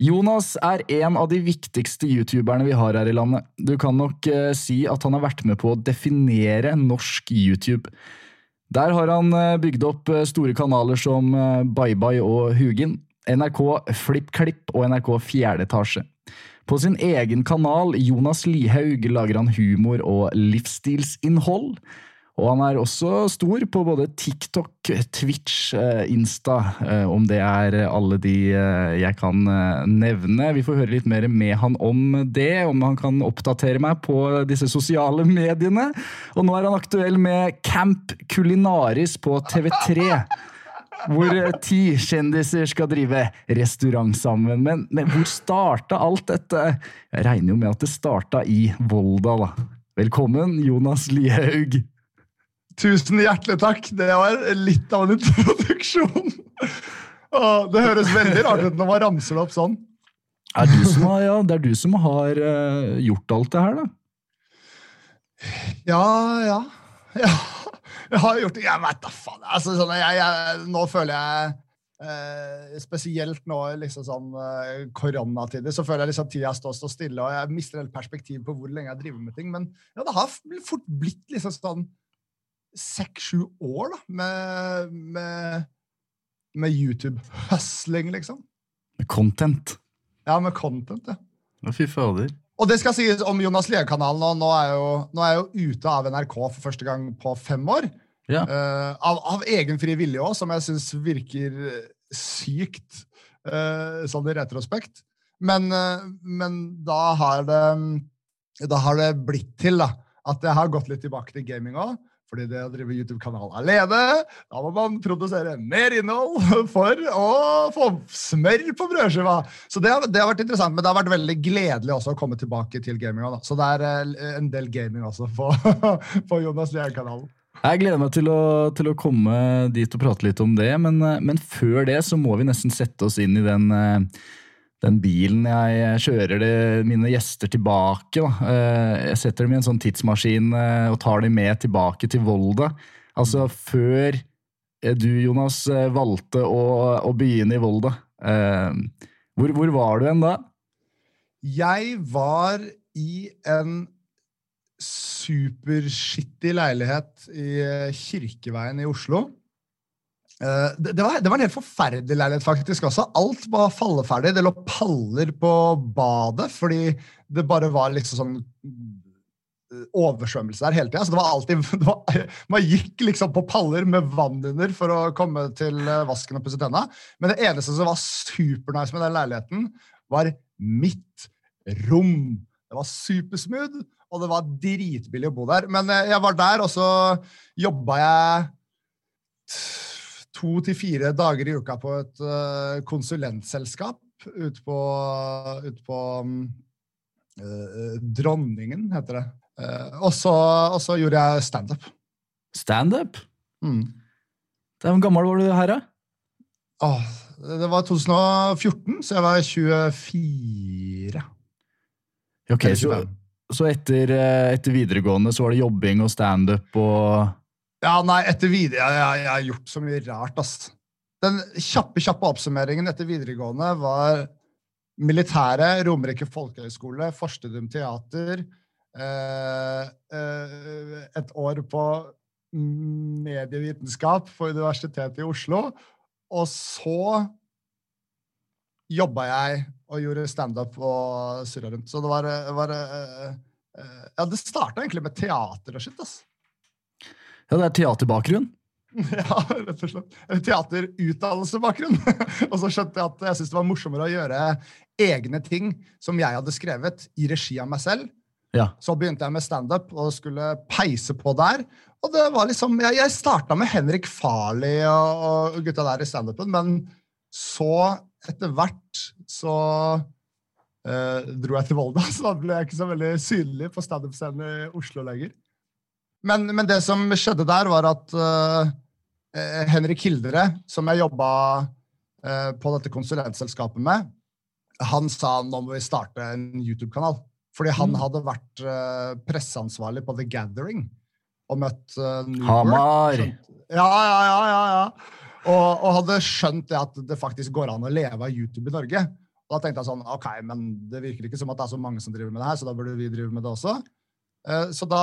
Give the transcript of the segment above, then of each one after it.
Jonas er en av de viktigste youtuberne vi har her i landet. Du kan nok eh, si at han har vært med på å definere norsk YouTube. Der har han eh, bygd opp eh, store kanaler som eh, Bye og Hugin, NRK FlippKlipp og NRK Fjerde etasje. På sin egen kanal Jonas Lihaug lager han humor og livsstilsinnhold. Og han er også stor på både TikTok, Twitch, eh, Insta, eh, om det er alle de eh, jeg kan nevne. Vi får høre litt mer med han om det, om han kan oppdatere meg på disse sosiale mediene. Og nå er han aktuell med Camp Kulinaris på TV3. Hvor ti kjendiser skal drive restaurant sammen. Men, men hvor starta alt dette? Jeg regner jo med at det starta i Volda, da. Velkommen, Jonas Lihaug. Tusen hjertelig takk. Det var litt av en introduksjon. Det høres veldig rart ut når man ramser det opp sånn. Er du som har, ja, det er du som har eh, gjort alt det her, da? Ja, ja. ja. Jeg har gjort det. Jeg vet da faen. Altså, sånn, jeg, jeg, nå føler jeg eh, Spesielt nå i liksom sånn eh, koronatider så føler jeg liksom tida står stå stille, og jeg mister helt perspektiv på hvor lenge jeg driver med ting. Men ja, det har fort blitt liksom sånn seks-sju år da, med, med, med YouTube-hustling, liksom. Content. Ja, med content, ja. Fy fader. Og det skal sies om Jonas Lie-kanalen. Nå er, jo, nå er jeg jo ute av NRK for første gang på fem år. Ja. Uh, av, av egen fri vilje òg, som jeg syns virker eh, sykt uh, sånn i retrospekt. Men, uh, men da har det Da har det blitt til da, at jeg har gått litt tilbake til gaming òg. Fordi det å drive YouTube-kanal alene, da må man produsere mer innhold for å få smør på brødskiva. Så det har, det har vært interessant, men det har vært veldig gledelig også å komme tilbake til gaminga. Så det er eh, en del gaming også på, på Jonas Lier-kanalen. Jeg gleder meg til å, til å komme dit og prate litt om det, men, eh, men før det så må vi nesten sette oss inn i den, eh, den bilen jeg kjører det, mine gjester tilbake. Da. Eh, Jeg setter dem i en sånn tidsmaskin eh, og tar dem med tilbake til Volda. Altså før eh, du, Jonas, valgte å, å begynne i Volda. Hvor, hvor var du hen da? Jeg var i en superskittig leilighet i Kirkeveien i Oslo. Eh, Det, var, det var en helt forferdelig leilighet, faktisk også. Alt var falleferdig. Det lå paller på badet fordi det bare var liksom sånn eh, oversvømmelse der hele tida. Så det var alltid det var, Man gikk liksom på paller med vann under for å komme til eh, vasken og pusse tenna. Men det eneste som var supernice med den leiligheten, var mitt rom. Det var supersmooth, og det var dritbillig å bo der. Men jeg var der, og så jobba jeg to til fire dager i uka på et eh, konsulentselskap ute på, ut på eh, Dronningen, heter det. Uh, og, så, og så gjorde jeg standup. Standup? Mm. Hvor gammel var du her, da? Oh, det var 2014, så jeg var 24. Ok, så, så etter, etter videregående så var det jobbing og standup og Ja, nei, etter videre, jeg, jeg, jeg har gjort så mye rart, ass. Den kjappe, kjappe oppsummeringen etter videregående var militæret, Romerike folkehøgskole, Forstedum teater, eh, eh, et år på medievitenskap på Universitetet i Oslo, og så jobba jeg og gjorde standup og surra rundt. Så det var, var eh, eh, Ja, det starta egentlig med teater og shit, ass. Ja, det er teaterbakgrunn. Ja, rett og slett. Eller Teaterutdannelsebakgrunn. og så skjønte jeg at jeg syntes det var morsommere å gjøre egne ting som jeg hadde skrevet, i regi av meg selv. Ja. Så begynte jeg med standup og skulle peise på der. Og det var liksom, Jeg, jeg starta med Henrik Farley og, og gutta der i standupen, men så etter hvert så eh, dro jeg til Volda, så da ble jeg ikke så veldig synlig på standup-scenen i Oslo lenger. Men, men, det som skjedde der, var at eh Henrik Hildre, som jeg jobba uh, på dette konsulentselskapet med, han sa nå må vi starte en YouTube-kanal. Fordi han mm. hadde vært uh, presseansvarlig på The Gathering og møtt uh, Hamar! Ja, ja, ja. ja, ja. Og, og, hadde skjønt det at det faktisk går an å leve av YouTube i Norge. Og da tenkte jeg sånn OK, men det virker ikke som at det er så mange som driver med det her, så da burde vi drive med det også. Uh, så da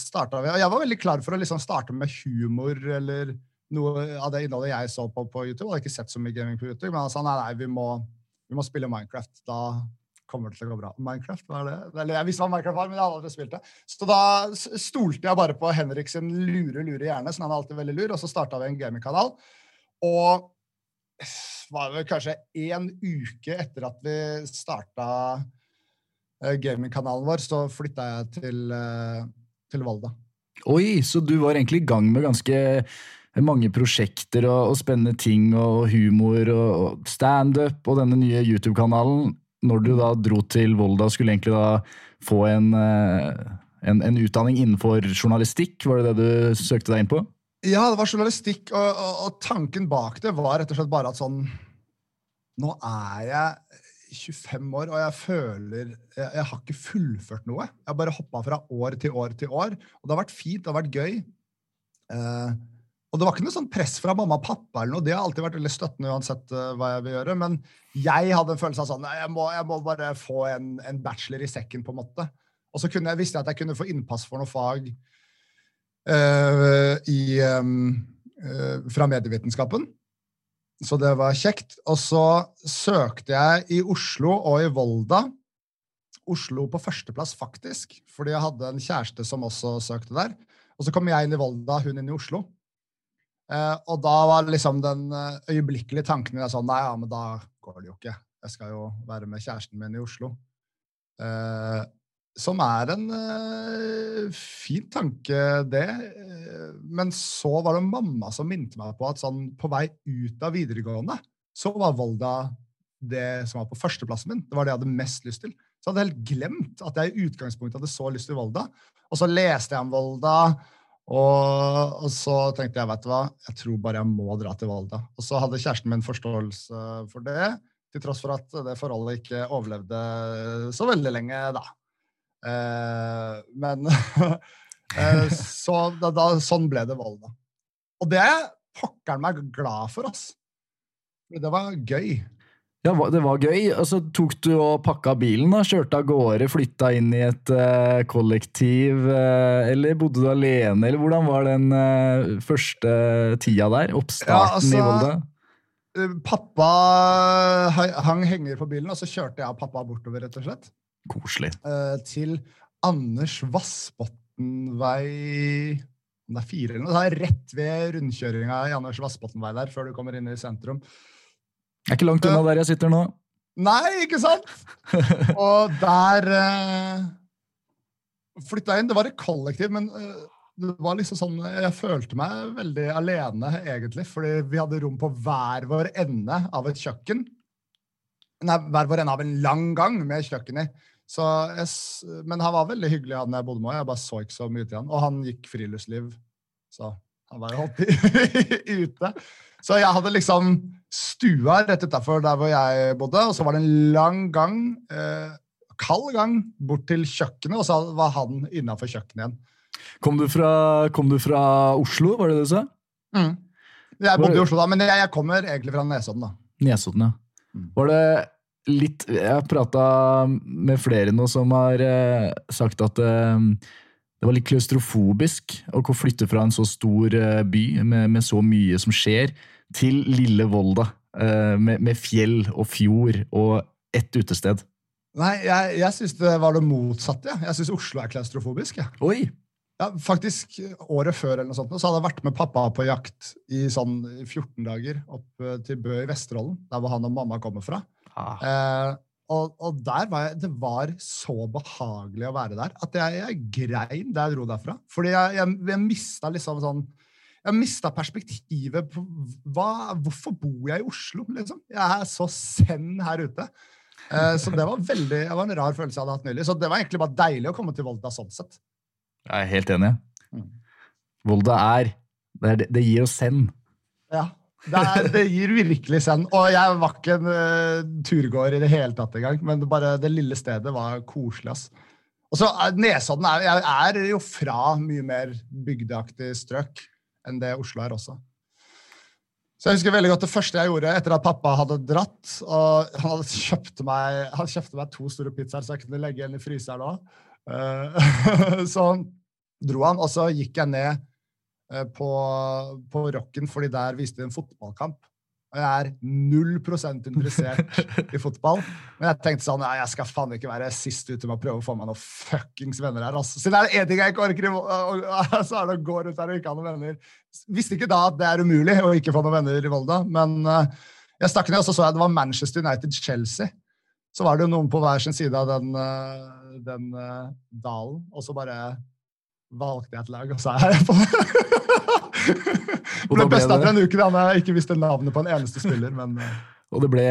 starta vi. Og jeg var veldig klar for å liksom starte med humor eller noe av det innholdet jeg så på på YouTube. Jeg hadde ikke sett så mye gaming på YouTube, men han sa nei, nei, vi må, vi må spille Minecraft. Da kommer det til å gå bra. Minecraft, hva er det? Eller jeg visste hva Minecraft var, men jeg hadde aldri spilt det. Så da stolte jeg bare på Henrik sin lure, lure hjerne, så han er alltid veldig lur, og så starta vi en gamingkanal. Og var det kanskje én uke etter at vi starta gamingkanalen vår, så flytta jeg til, uh, til Volda. Oi, så du var egentlig i gang med ganske mange prosjekter og, og spennende ting og humor og, og standup og denne nye YouTube-kanalen når du da dro til Volda, skulle egentlig da få en, eh, en, en, utdanning innenfor journalistikk? Var det det du søkte deg inn på? Ja, det var journalistikk, og, og, og tanken bak det var rett og slett bare at sånn Nå er jeg 25 år, og jeg føler jeg, jeg har ikke fullført noe. Jeg har bare hoppa fra år til år til år. Og det har vært fint, det har vært gøy. Eh, og det var ikke noe sånn press fra mamma og pappa, eller noe. det har alltid vært veldig støttende uansett uh, hva jeg vil gjøre. Men jeg hadde en følelse av sånn jeg må, jeg må bare få en, en, bachelor i sekken, på en måte. Og så kunne jeg, visste jeg at jeg kunne få innpass for noe fag uh, i, um, uh, fra medievitenskapen. Så det var kjekt. Og så søkte jeg i Oslo og i Volda. Oslo på førsteplass, faktisk, fordi jeg hadde en kjæreste som også søkte der. Og så kom jeg inn i Volda, hun inn i Oslo. Eh, og da var liksom den uh, øyeblikkelige tanken min sånn Nei, ja, men da går det jo ikke. Jeg skal jo være med kjæresten min i Oslo. Uh, som er en fin tanke, det. men så var det mamma som minte meg på at sånn på vei ut av videregående, så var Volda det som var på førsteplassen min. Det var det jeg hadde mest lyst til. Så jeg hadde helt glemt at jeg i utgangspunktet hadde så lyst til Volda. Og så leste jeg om Volda. Og, og, så tenkte jeg vet du hva, jeg tror bare jeg må dra til Volda. Og så hadde kjæresten min forståelse for det, til tross for at det forholdet ikke overlevde så veldig lenge, da. Eh, men eh, så da, da, sånn ble det Volda. Og det er pokkeren meg glad for, ass. Det var gøy. Ja, det var gøy. Og så tok du og pakka bilen, da, kjørte av gårde, flytta inn i et uh, kollektiv. Uh, eller bodde du alene, eller hvordan var den uh, første tida der? Oppstarten ja, altså, i Volda? Pappa hang henger på bilen, og så kjørte jeg og pappa bortover, rett og slett. Koselig. til Anders Vassbotnvei det er fire eller noe, det er rett ved rundkjøringa i Anders Vassbotnvei der, før du kommer inn i sentrum. Jeg er ikke langt unna der jeg sitter nå. Nei, ikke sant? Og der uh, flytta jeg inn. Det var et kollektiv, men uh, det var liksom sånn, jeg følte meg veldig alene, egentlig. Fordi vi hadde rom på hver vår ende av et kjøkken. Nei, hver vår ende av en lang gang med kjøkken i. Så jeg, men han var veldig hyggelig, han jeg bodde med. Jeg bare så ikke så mye til han. Og han gikk friluftsliv, så han var jo alltid ute. Så jeg hadde liksom stua rett utafor der hvor jeg bodde, og så var det en lang gang, eh, kald gang, bort til kjøkkenet, og så var han innafor kjøkkenet igjen. Kom du, fra, kom du, fra, Oslo, var det det du sa? Mm. Jeg bodde i Oslo da, men jeg, jeg kommer egentlig fra Nesodden. da. Nesodden, ja. Var det litt Jeg har prata med flere nå som har eh, sagt at eh, det var litt klaustrofobisk å flytte fra en så stor eh, by med, med så mye som skjer til lille Volda, uh, med, med, fjell og fjord og ett utested? Nei, jeg, jeg syns det var det motsatte. ja. jeg syns Oslo er klaustrofobisk. Ja. Oi! Ja, faktisk Året før eller noe sånt, så hadde jeg vært med pappa på jakt i sånn 14 dager opp eh, til Bø i Vesterålen, der hvor han og mamma kommer fra. Ah. Eh, og, og, der var jeg, det var så behagelig å være der at jeg, jeg grein da jeg dro derfra. Fordi jeg, jeg, jeg mista liksom sånn jeg mista perspektivet på hva, hvorfor bor jeg i Oslo, liksom. Jeg er så send her ute. Eh, så det var veldig, det var en rar følelse jeg hadde hatt nylig. Så det var egentlig bare deilig å komme til Volda sånn sett. Jeg er helt enig. Mm. Volda er Det, er, det gir oss send. Ja. Det, er, det gir virkelig send. Og jeg var ikke en uh, turgåer i det hele tatt engang, men det bare det lille stedet var koselig. ass. Og så er Nesodden er, er jo fra mye mer bygdeaktig strøk enn det Oslo er også. Så jeg husker veldig godt Det første jeg gjorde etter at pappa hadde dratt og Han hadde kjøpte meg, han kjøpte meg to store pizzaer så jeg kunne legge igjen i fryseren òg. så dro han, og så gikk jeg ned eh, på, på Rocken, fordi der viste de en fotballkamp. Og jeg er null prosent interessert i fotball. Men jeg tenkte sånn, jeg skal faen ikke være sist ute med å prøve å få meg noen fuckings venner her. Altså. Siden det er én ting jeg ikke orker, så er det å gå rundt her og ikke ha noen venner. Visste ikke da at det er umulig å ikke få noen venner i Volda, men uh, jeg stakk ned og så så jeg det var Manchester United-Chelsea. Så var det jo noen på hver sin side av den, uh, den dalen, og så bare valgte jeg et lag, og så er jeg på ble besta etter en uke da jeg ikke visste navnet på en eneste spiller, men uh, og det ble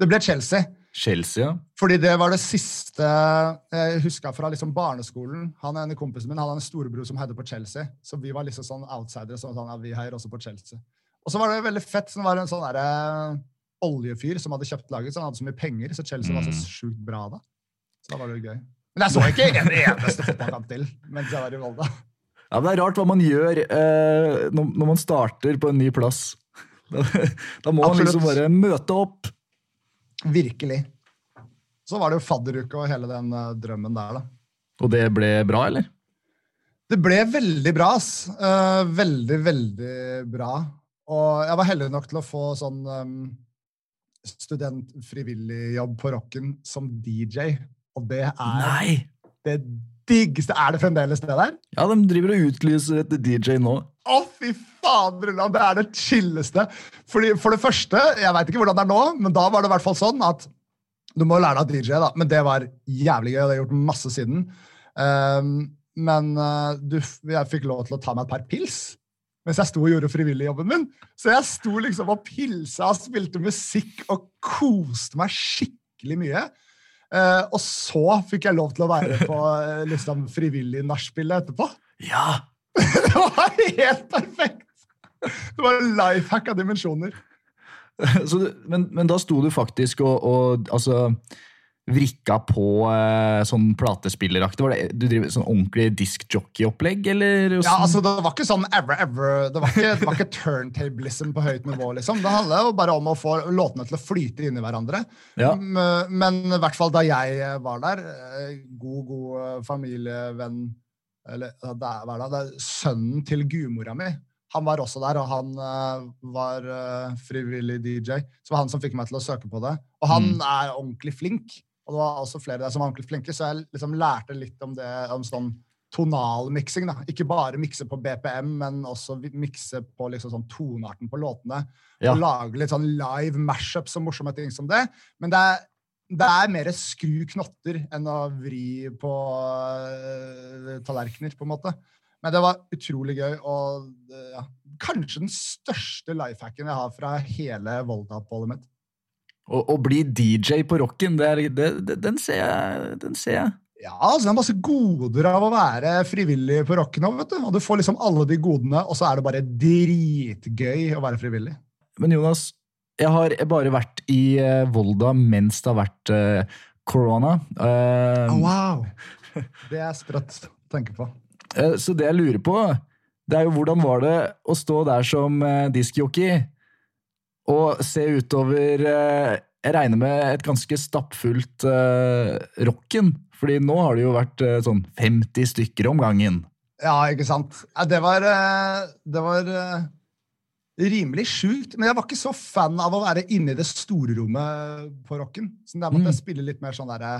det ble Chelsea. Chelsea, ja. Fordi det var det siste jeg huska fra liksom barneskolen. Han ene kompisen min hadde en storebror som heide på Chelsea. Så vi var liksom sånn outsidere. Sånn, ja, vi heier også på Chelsea. Og så var det veldig fett. Det var en sånn der, oljefyr som hadde kjøpt laget, så han hadde så mye penger. Så Chelsea var så Mm. sjukt bra da. Så da var det jo gøy. Men jeg så ikke en eneste fotballkamp til mens jeg var i Volda. Ja, men Det er rart hva man gjør eh, når, når man starter på en ny plass. Da, da må man liksom bare møte opp. Virkelig. Så var det jo fadderuke og hele den uh, drømmen der, da. Og det ble bra, eller? Det ble veldig bra, ass. Uh, veldig, veldig bra. Og jeg var heldig nok til å få sånn um, student-frivillig-jobb på Rocken som DJ. Og det er Nei! det diggeste. Er det fremdeles det der? Ja, de driver og utlyser etter DJ nå. Å, fy faen, Brulland! Det er det chilleste. Fordi, for det første, jeg veit ikke hvordan det er nå, men da var det i hvert fall sånn at du må lære deg DJ, da. Men det var jævlig gøy, og det har jeg gjort masse siden. Um, men uh, du, jeg fikk lov til å ta meg et par pils mens jeg sto og gjorde frivilligjobben min. Så jeg sto liksom og pilsa og spilte musikk og koste meg skikkelig mye. Eh, og så fikk jeg lov til å være på eh, liksom frivillig nachspiel etterpå. Ja! Det var helt perfekt! Det var life hack av dimensjoner. Så, du- men, men da sto du faktisk og, og altså, vrikka på eh, sånn platespilleraktig. Var det, du driver sånn ordentlig diskjockey-opplegg, eller? Ja, altså Det var ikke sånn ever, ever Det var ikke, det var ikke turntablism på høyt nivå. liksom. Det handla jo bare om å få låtene til å flyte inn i hverandre. Ja. Men i hvert fall da jeg var der, eh, god, god eh, familievenn eller det er, hva er det, det er sønnen til gudmora mi. Han var også der, og han uh, var uh, frivillig DJ. Så det var han som fikk meg til å søke på det. Og han Mm. er ordentlig flink. Og det var også flere der som var ordentlig flinke, så jeg liksom lærte litt om det, om sånn tonalmiksing. da. Ikke bare mikse på BPM, men også mikse på liksom sånn tonearten på låtene. Ja. Og lage litt sånn live mashups og morsomme ting som det. Men det er, det er mer skru knotter enn å vri på øh, tallerkener, på en måte. Men det var utrolig gøy, og øh, ja, kanskje den største lifehacken jeg har fra hele Volda-oppholdet mitt. Å, bli DJ på rocken, det det, det, den, ser jeg, den ser jeg. Ja, altså Det er masse goder av å være frivillig på rocken òg, vet du. Og du får liksom alle de godene, og så er det bare dritgøy å være frivillig. Men Jonas, jeg har bare vært i eh, Volda mens det har vært eh, korona. Uh, Oh, wow! Det er sprøtt å tenke på. Uh, så det jeg lurer på, det er jo hvordan var det å stå der som uh, diskjockey og se utover eh, Jeg regner med et ganske stappfullt uh, rocken. Fordi nå har det jo vært eh, sånn 50 stykker om gangen. Ja, ikke sant? Det var, det var rimelig sjukt. Men jeg var ikke så fan av å være inne i det store rommet på rocken. Så der måtte Mm. jeg spille litt mer sånn derre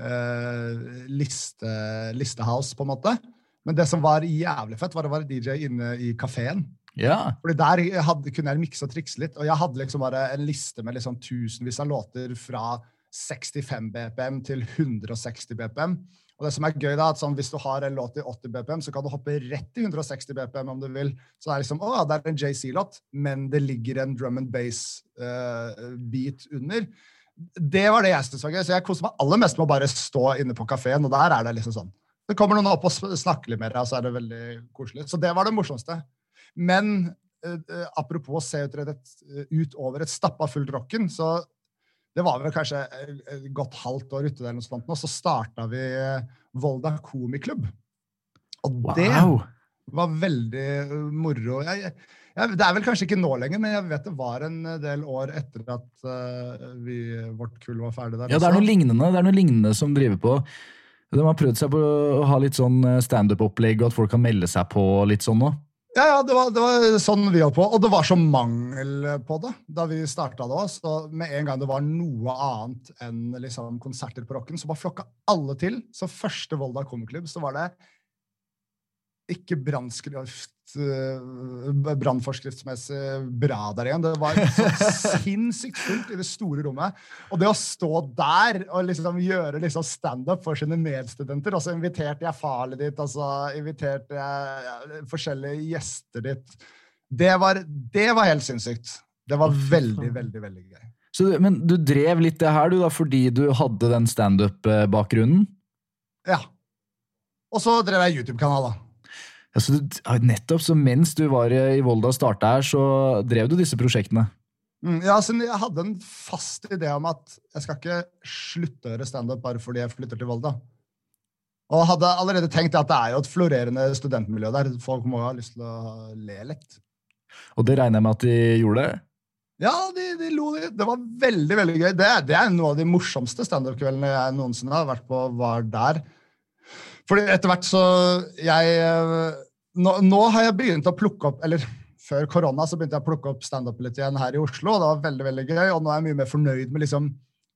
eh, liste, listehouse, på en måte. Men det som var jævlig fett, var å være DJ inne i kafeen. Ja. Fordi der hadde, kunne jeg mikse og trikse litt. Og jeg hadde liksom bare en liste med liksom tusenvis av låter fra 65 BPM til 160 BPM. Og det som er gøy da, at sånn, Hvis du har en låt i 80 BPM, så kan du hoppe rett til 160 BPM om du vil. Så det er liksom, å, det er en JC-låt, men det ligger en drum and bass-beat under. det var det jeg syntes var gøy. Så jeg koser meg aller mest med å bare stå inne på kafeen, og der er det liksom sånn. Det kommer noen opp og snakker litt deg, og så er det veldig koselig. Så det var det morsomste. Men eh, eh, apropos se ut, et, utover et stappa fullt rocken, så det var vel kanskje eh, et godt halvt år ute, der, noe sånt, og så starta vi eh, Volda komiklubb. Og det var veldig moro. Jeg, jeg, det er vel kanskje ikke nå lenger, men jeg vet det var en del år etter at vi, vårt kull var ferdig der. Ja, det er noe lignende, det er noe lignende som driver på. De har prøvd seg på å ha litt sånn standup-opplegg, og at folk kan melde seg på litt sånn nå. Ja, ja, det var, det var sånn vi holdt på. Og det var så mangel på det da vi starta det òg. Så med en gang det var noe annet enn liksom, konserter på rocken, så bare flokka alle til. Så første Volda komiklubb, så var det ikke eh, brannforskriftsmessig bra der igjen. Det var så sinnssykt fullt i det store rommet. Og det å stå der og liksom gjøre liksom standup for sine medstudenter Og så inviterte jeg farlig dit, og så inviterte jeg forskjellige gjester dit. Det var, det var helt sinnssykt. Det var veldig, veldig, veldig gøy. Så, men du drev litt det her, du, da, fordi du hadde den standup-bakgrunnen? Ja. Og så drev jeg YouTube-kanal, da. Ja, så nettopp, så mens du var i Volda og starta her, så drev du disse prosjektene? Mm, ja, så jeg hadde en fast idé om at jeg skal ikke slutte å gjøre standup bare fordi jeg flytter til Volda. Og hadde allerede tenkt at det er jo et florerende studentmiljø der. Folk må jo ha lyst til å le litt. Og det regner jeg med at de gjorde? Ja, de, de lo. Det var veldig veldig gøy. Det, det er noe av de morsomste standup-kveldene jeg noensinne har vært på, var der. Fordi etter hvert så jeg eh, nå, nå har jeg begynt å plukke opp Eller før korona så begynte jeg å plukke opp standup litt igjen her i Oslo, og det var veldig veldig gøy. Og nå er jeg mye mer fornøyd med liksom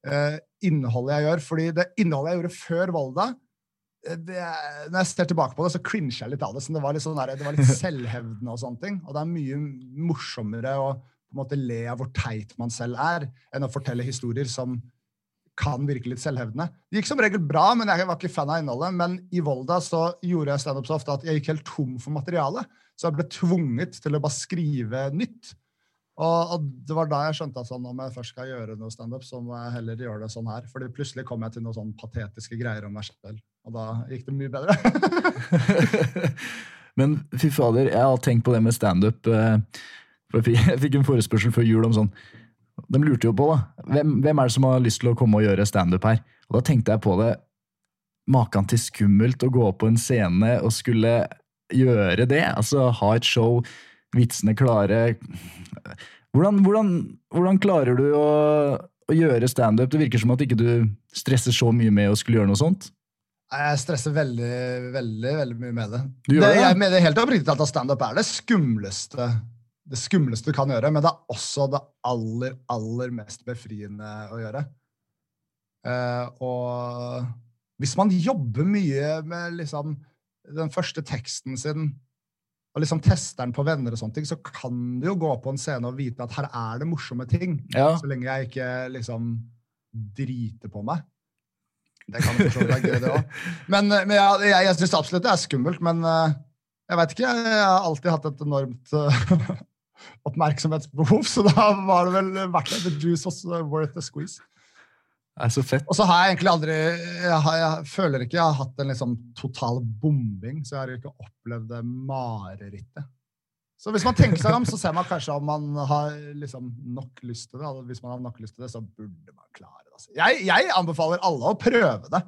eh, innholdet jeg gjør. Fordi det innholdet jeg gjorde før Volda eh, det, når jeg ser tilbake på det, så cringer jeg litt av det. Så det var litt, sånn der, det var litt selvhevdende og sånne ting. Og det er mye morsommere å på en måte le av hvor teit man selv er, enn å fortelle historier som kan virke litt selvhevdende. Det gikk som regel bra, men jeg var ikke fan av innholdet. Men i Volda så gjorde jeg standup så ofte at jeg gikk helt tom for materiale. Så jeg ble tvunget til å bare skrive nytt. Og, og det var da jeg skjønte at sånn, om jeg først skal gjøre noe standup, så må jeg heller gjøre det sånn her. Fordi plutselig kom jeg til noen sånn patetiske greier om meg selv. Og da gikk det mye bedre. Men fy fader, jeg har tenkt på det med standup. eh, jeg fikk en forespørsel før jul om sånn De lurte jo på, da. Hvem, hvem er det som har lyst til å komme og gjøre standup her? Og da tenkte jeg på det. Maken til skummelt å gå opp på en scene og skulle gjøre det. Altså ha et show, vitsene klare. Hvordan, hvordan, hvordan klarer du å, å gjøre standup? Det virker som at ikke du stresser så mye med å skulle gjøre noe sånt. Jeg stresser veldig, veldig veldig mye med det. Det? jeg mener helt oppriktig at standup er det skumleste det skumleste du kan gjøre, men det er også det aller, aller mest befriende å gjøre. Eh, og hvis man jobber mye med liksom den første teksten sin, og liksom tester den på venner og sånne ting, så kan du jo gå på en scene og vite at her er det morsomme ting. Ja. Så lenge jeg ikke liksom driter på meg. Det kan jo for være gøy, det òg. Men, eh, men jeg, jeg, jeg syns absolutt det er skummelt. Men eh, jeg veit ikke. Jeg, har alltid hatt et enormt oppmerksomhetsbehov, så da var det vel verdt det. The juice was eh, worth the squeeze. Det er så fett. Og så har jeg egentlig aldri Jeg, har, jeg føler ikke jeg har hatt en liksom total bombing, så jeg har ikke opplevd det marerittet. Så hvis man tenker seg om, så ser man kanskje om man har liksom nok lyst til det. og Hvis man har nok lyst til det, så burde man klare det. Altså. Jeg, jeg anbefaler alle å prøve det.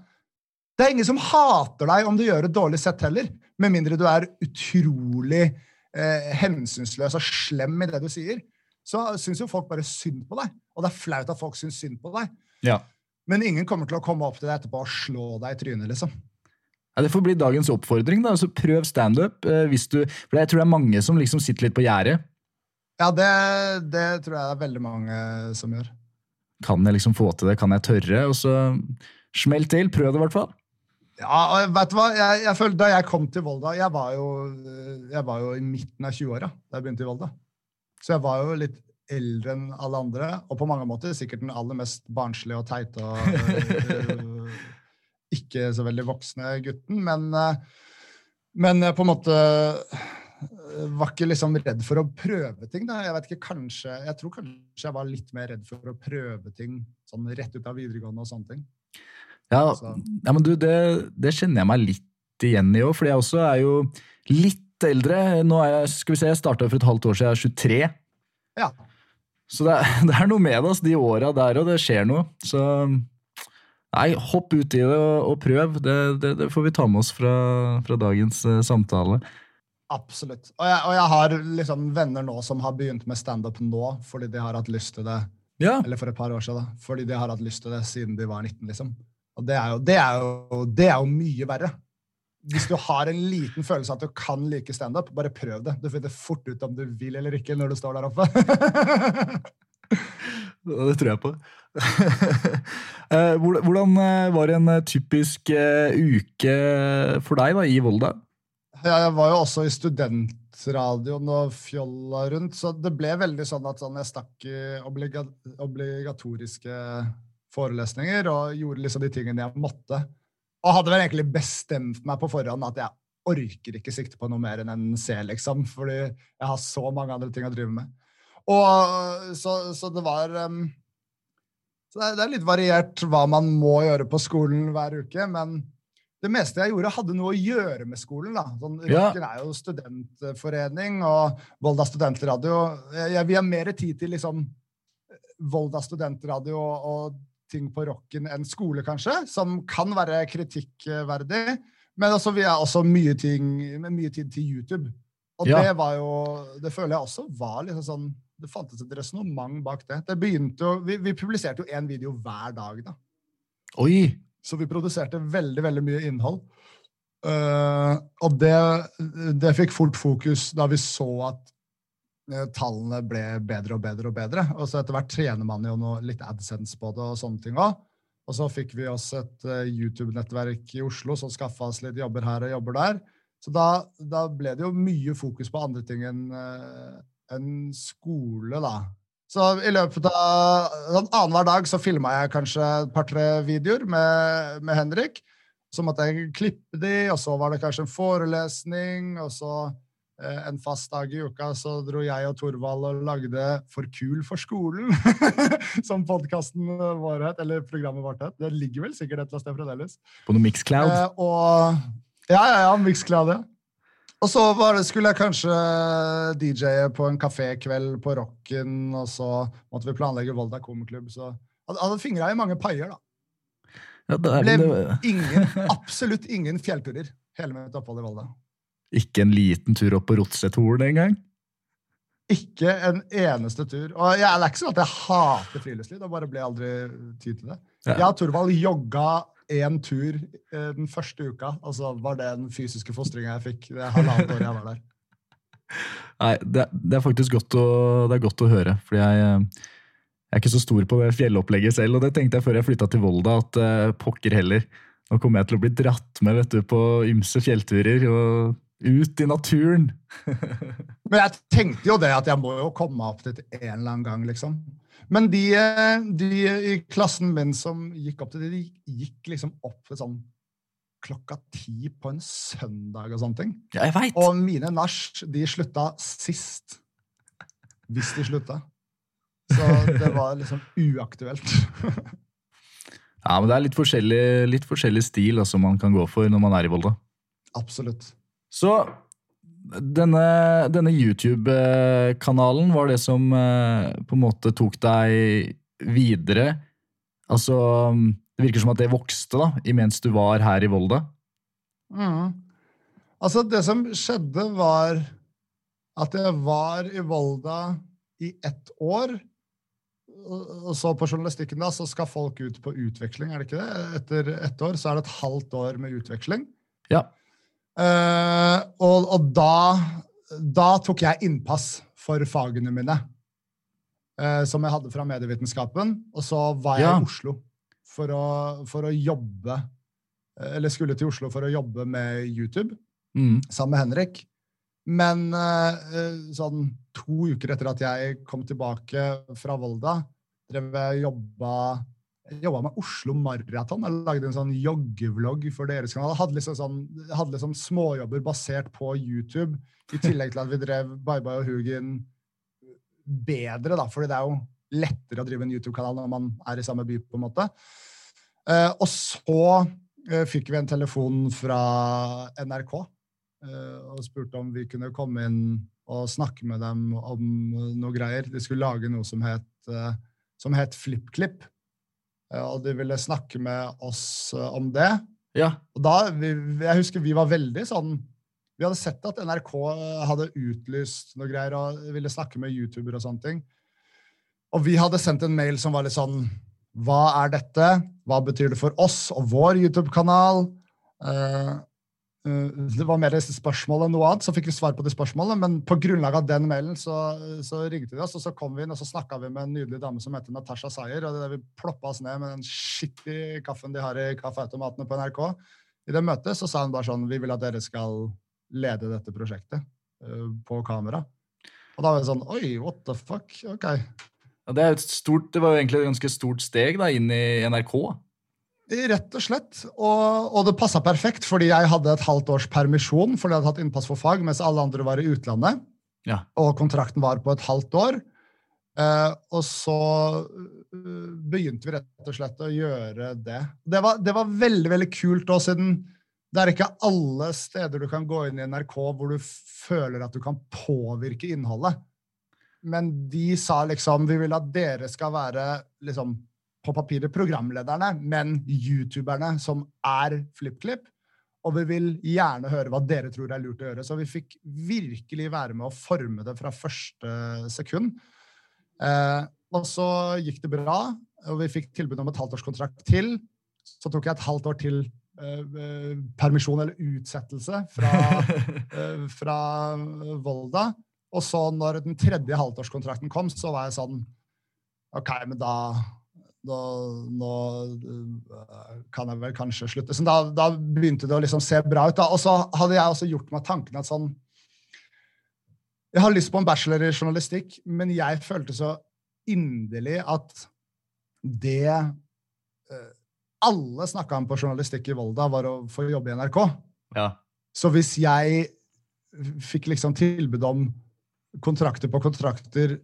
Det er ingen som hater deg om du gjør et dårlig sett heller, med mindre du er utrolig eh, hensynsløs og slem i det du sier. Så syns jo folk bare synd på deg, og det er flaut at folk syns synd på deg. Ja. Men ingen kommer til å komme opp til deg etterpå og slå deg i trynet, liksom. Ja, det får bli dagens oppfordring. da, altså Prøv standup. eh, hvis du- For jeg tror det er mange som liksom sitter litt på gjerdet. Ja, det, det tror jeg det er veldig mange som gjør. Kan jeg liksom få til det? Kan jeg tørre? Og så smell til. Prøv det, i hvert fall. Ja, og vet du hva? Jeg, jeg følte, da jeg kom til Volda Jeg var jo, jeg var jo i midten av 20-åra da jeg begynte i Volda. Så jeg var jo litt eldre enn alle andre, og på mange måter sikkert den aller mest barnslige og teite og øh, ikke så veldig voksne gutten. Men, øh, men på en måte var ikke liksom redd for å prøve ting. da. Jeg vet ikke, kanskje, jeg tror kanskje jeg var litt mer redd for å prøve ting sånn rett ut av videregående og sånne ting. Ja, ja men du, det, det kjenner jeg meg litt igjen i òg, fordi jeg også er jo litt eldre. Nå er jeg, skal vi se, jeg starta for et halvt år siden, jeg er 23. Ja. Så det det er noe med det, altså, de åra der, og det skjer noe. Så nei, hopp ut i det og, og prøv. Det, det, det får vi ta med oss fra, fra dagens uh, samtale. Absolutt. Og jeg, og jeg har liksom venner nå som har begynt med standup nå fordi de har hatt lyst til det Ja, eller for et par år siden, da, fordi de har hatt lyst til det siden de var 19. liksom. Og det er jo, det er jo, det er jo mye verre. Hvis du har en liten følelse av at du kan like standup, bare prøv det. Du finner fort ut om du vil eller ikke når du står der oppe. det tror jeg på. Eh, hvordan var det en eh, typisk eh, uke for deg da, i Volda? Ja, jeg var jo også i studentradioen og fjolla rundt, så det ble veldig sånn at sånn, jeg stakk i obligatoriske forelesninger og gjorde liksom de tingene jeg måtte. Og hadde vel egentlig bestemt meg på forhånd at jeg orker ikke sikte på noe mer enn en C, liksom, fordi jeg har så mange andre ting å drive med. Og så, så det var um, så det er, det er litt variert hva man må gjøre på skolen hver uke, men det meste jeg gjorde, hadde noe å gjøre med skolen. da. Sånn, Ja. Er jo studentforening, og Volda studentradio. Jeg, jeg Vi har mer tid til liksom Volda studentradio og, og ting på rocken enn skole, kanskje, som kan være kritikkverdig. Men altså, vi har også mye, ting, med mye tid til YouTube. Og Ja. det var jo Det føler jeg også var liksom sånn Det fantes et resonnement bak det. Det begynte jo Vi, vi publiserte jo én video hver dag, da. Oi! Så vi produserte veldig veldig mye innhold. Uh, og det, det fikk fort fokus da vi så at tallene ble bedre og bedre og bedre. Og så etter hvert trener man jo noe, litt AdSense på det og sånne ting òg. Og så fikk vi oss et eh, YouTube-nettverk i Oslo som skaffa oss litt jobber her og jobber der. Så da, da ble det jo mye fokus på andre ting enn en skole, da. Så i løpet av sånn annenhver dag så filma jeg kanskje et par-tre videoer med, med Henrik. Så måtte jeg klippe de, og så var det kanskje en forelesning, og så eh, en fast dag i uka så dro jeg og Torvald og lagde For kul for skolen, som podkasten vår het, eller programmet vårt het. Det ligger vel sikkert et eller annet sted fremdeles. På noe Mixcloud? Eh, og Ja, ja, ja, Mixcloud, ja. Og så var det, skulle jeg kanskje DJ-e på en kafékveld på Rocken, og så måtte vi planlegge Volda komiklubb, så hadde, hadde fingra i mange paier, da. ja, det Ble ingen, absolutt ingen fjellturer hele mitt opphold i Volda. Ikke en liten tur opp på Rotsethorn engang? Ikke en eneste tur. Og jeg, det er ikke sånn at jeg hater friluftsliv, det bare ble aldri tid til det. Ja. Jeg og Torvald jogga én tur eh, den første uka, og så var det den fysiske fostringa jeg fikk det halvannet året jeg var der. Nei, det, det er faktisk godt å, det er godt å høre, fordi jeg, eh, jeg er ikke så stor på det fjellopplegget selv, og det tenkte jeg før jeg flytta til Volda, at eh, pokker heller. Nå kommer jeg til å bli dratt med vet du, på ymse fjellturer og ut i naturen. Men jeg tenkte jo det at jeg må jo komme opp dit en eller annen gang, liksom. Men de, eh, de i klassen min som gikk opp til det, de gikk liksom opp til sånn klokka ti på en søndag og sånne ting. Ja, jeg vet. Og mine nach, de slutta sist. Hvis de slutta. Så det var liksom uaktuelt. Ja, men det er litt forskjellig, litt forskjellig stil altså, man kan gå for når man er i Volda. Absolutt. Så denne, denne YouTube-kanalen var det som eh, på en måte tok deg videre. Altså, det virker som at det vokste da, imens du var her i Volda. Mm. Altså, det som skjedde, var at jeg var i Volda i ett år. Og og så på journalistikken da, så skal folk ut på utveksling, er det ikke det? Etter ett år så er det et halvt år med utveksling. Ja. Eh, og og da, da tok jeg innpass for fagene mine, uh, som jeg hadde fra medievitenskapen. Og så var jeg Ja. i Oslo for å, for å jobbe eh, Eller skulle til Oslo for å jobbe med YouTube Mm. sammen med Henrik. Men sånn to uker etter at jeg kom tilbake fra Volda, drev jeg jobba jobba med Oslo Maraton. Jeg lagde en sånn joggevlogg for deres kanal. Jeg hadde liksom, sånn, hadde liksom småjobber basert på YouTube, i tillegg til at vi drev Bye Bye og Hugin bedre, da, fordi det er jo lettere å drive en YouTube-kanal når man er i samme by, på en måte. Eh, og så eh, fikk vi en telefon fra NRK eh, og spurte om vi kunne komme inn og snakke med dem om noe greier. De skulle lage noe som het, eh, som het FlippKlipp. Eh, og de ville snakke med oss eh, om det. Ja. Og da, jeg husker vi var veldig sånn Vi hadde sett at NRK hadde utlyst noe greier og ville snakke med YouTuber og sånne ting. Og vi hadde sendt en mail som var litt sånn Hva er dette? Hva betyr det for oss og vår YouTube-kanal? Uh, Eh, det var mer spørsmål enn noe annet, så fikk vi svar på de spørsmålene. Men på grunnlag av den mailen så, så ringte de oss, og så kom vi inn og så snakka med en nydelig dame som heter Natasha Sayer. og det der Vi ploppa oss ned med den skittige kaffen de har i kaffeautomatene på NRK. I det møtet så sa hun bare sånn Vi vil at dere skal lede dette prosjektet uh, på kamera. Og da var det sånn Oi, what the fuck? Ok. Ja, det, et stort, det var jo egentlig et ganske stort steg da, inn i NRK. Rett og slett. Og, og det passa perfekt, fordi jeg hadde et halvt års permisjon fordi jeg hadde hatt innpass for fag, mens alle andre var i utlandet. Ja. Og kontrakten var på et halvt år. Eh, og så uh, begynte vi rett og slett å gjøre det. Det var, det var veldig veldig kult òg, siden det er ikke alle steder du kan gå inn i NRK hvor du føler at du kan påvirke innholdet. Men de sa liksom Vi vil at dere skal være liksom på papiret programlederne, men youtuberne som er FlippKlipp. Og vi vil gjerne høre hva dere tror er lurt å gjøre. Så vi fikk virkelig være med å forme det fra første sekund. Eh, og så gikk det bra, og vi fikk tilbud om et halvtårskontrakt til. Så tok jeg et halvt år til eh, eh permisjon eller utsettelse fra, eh, fra Volda. Og så når den tredje halvtårskontrakten kom, så var jeg sånn OK, men da da, nå øh, kan jeg vel kanskje slutte. Så da, da begynte det å liksom se bra ut. Da. Og så hadde jeg også gjort meg tanken at sånn Jeg har lyst på en bachelor i journalistikk, men jeg følte så inderlig at det uh, alle snakka om på journalistikk i Volda, var å få jobbe i NRK. Ja. Så hvis jeg fikk liksom tilbud om kontrakter på kontrakter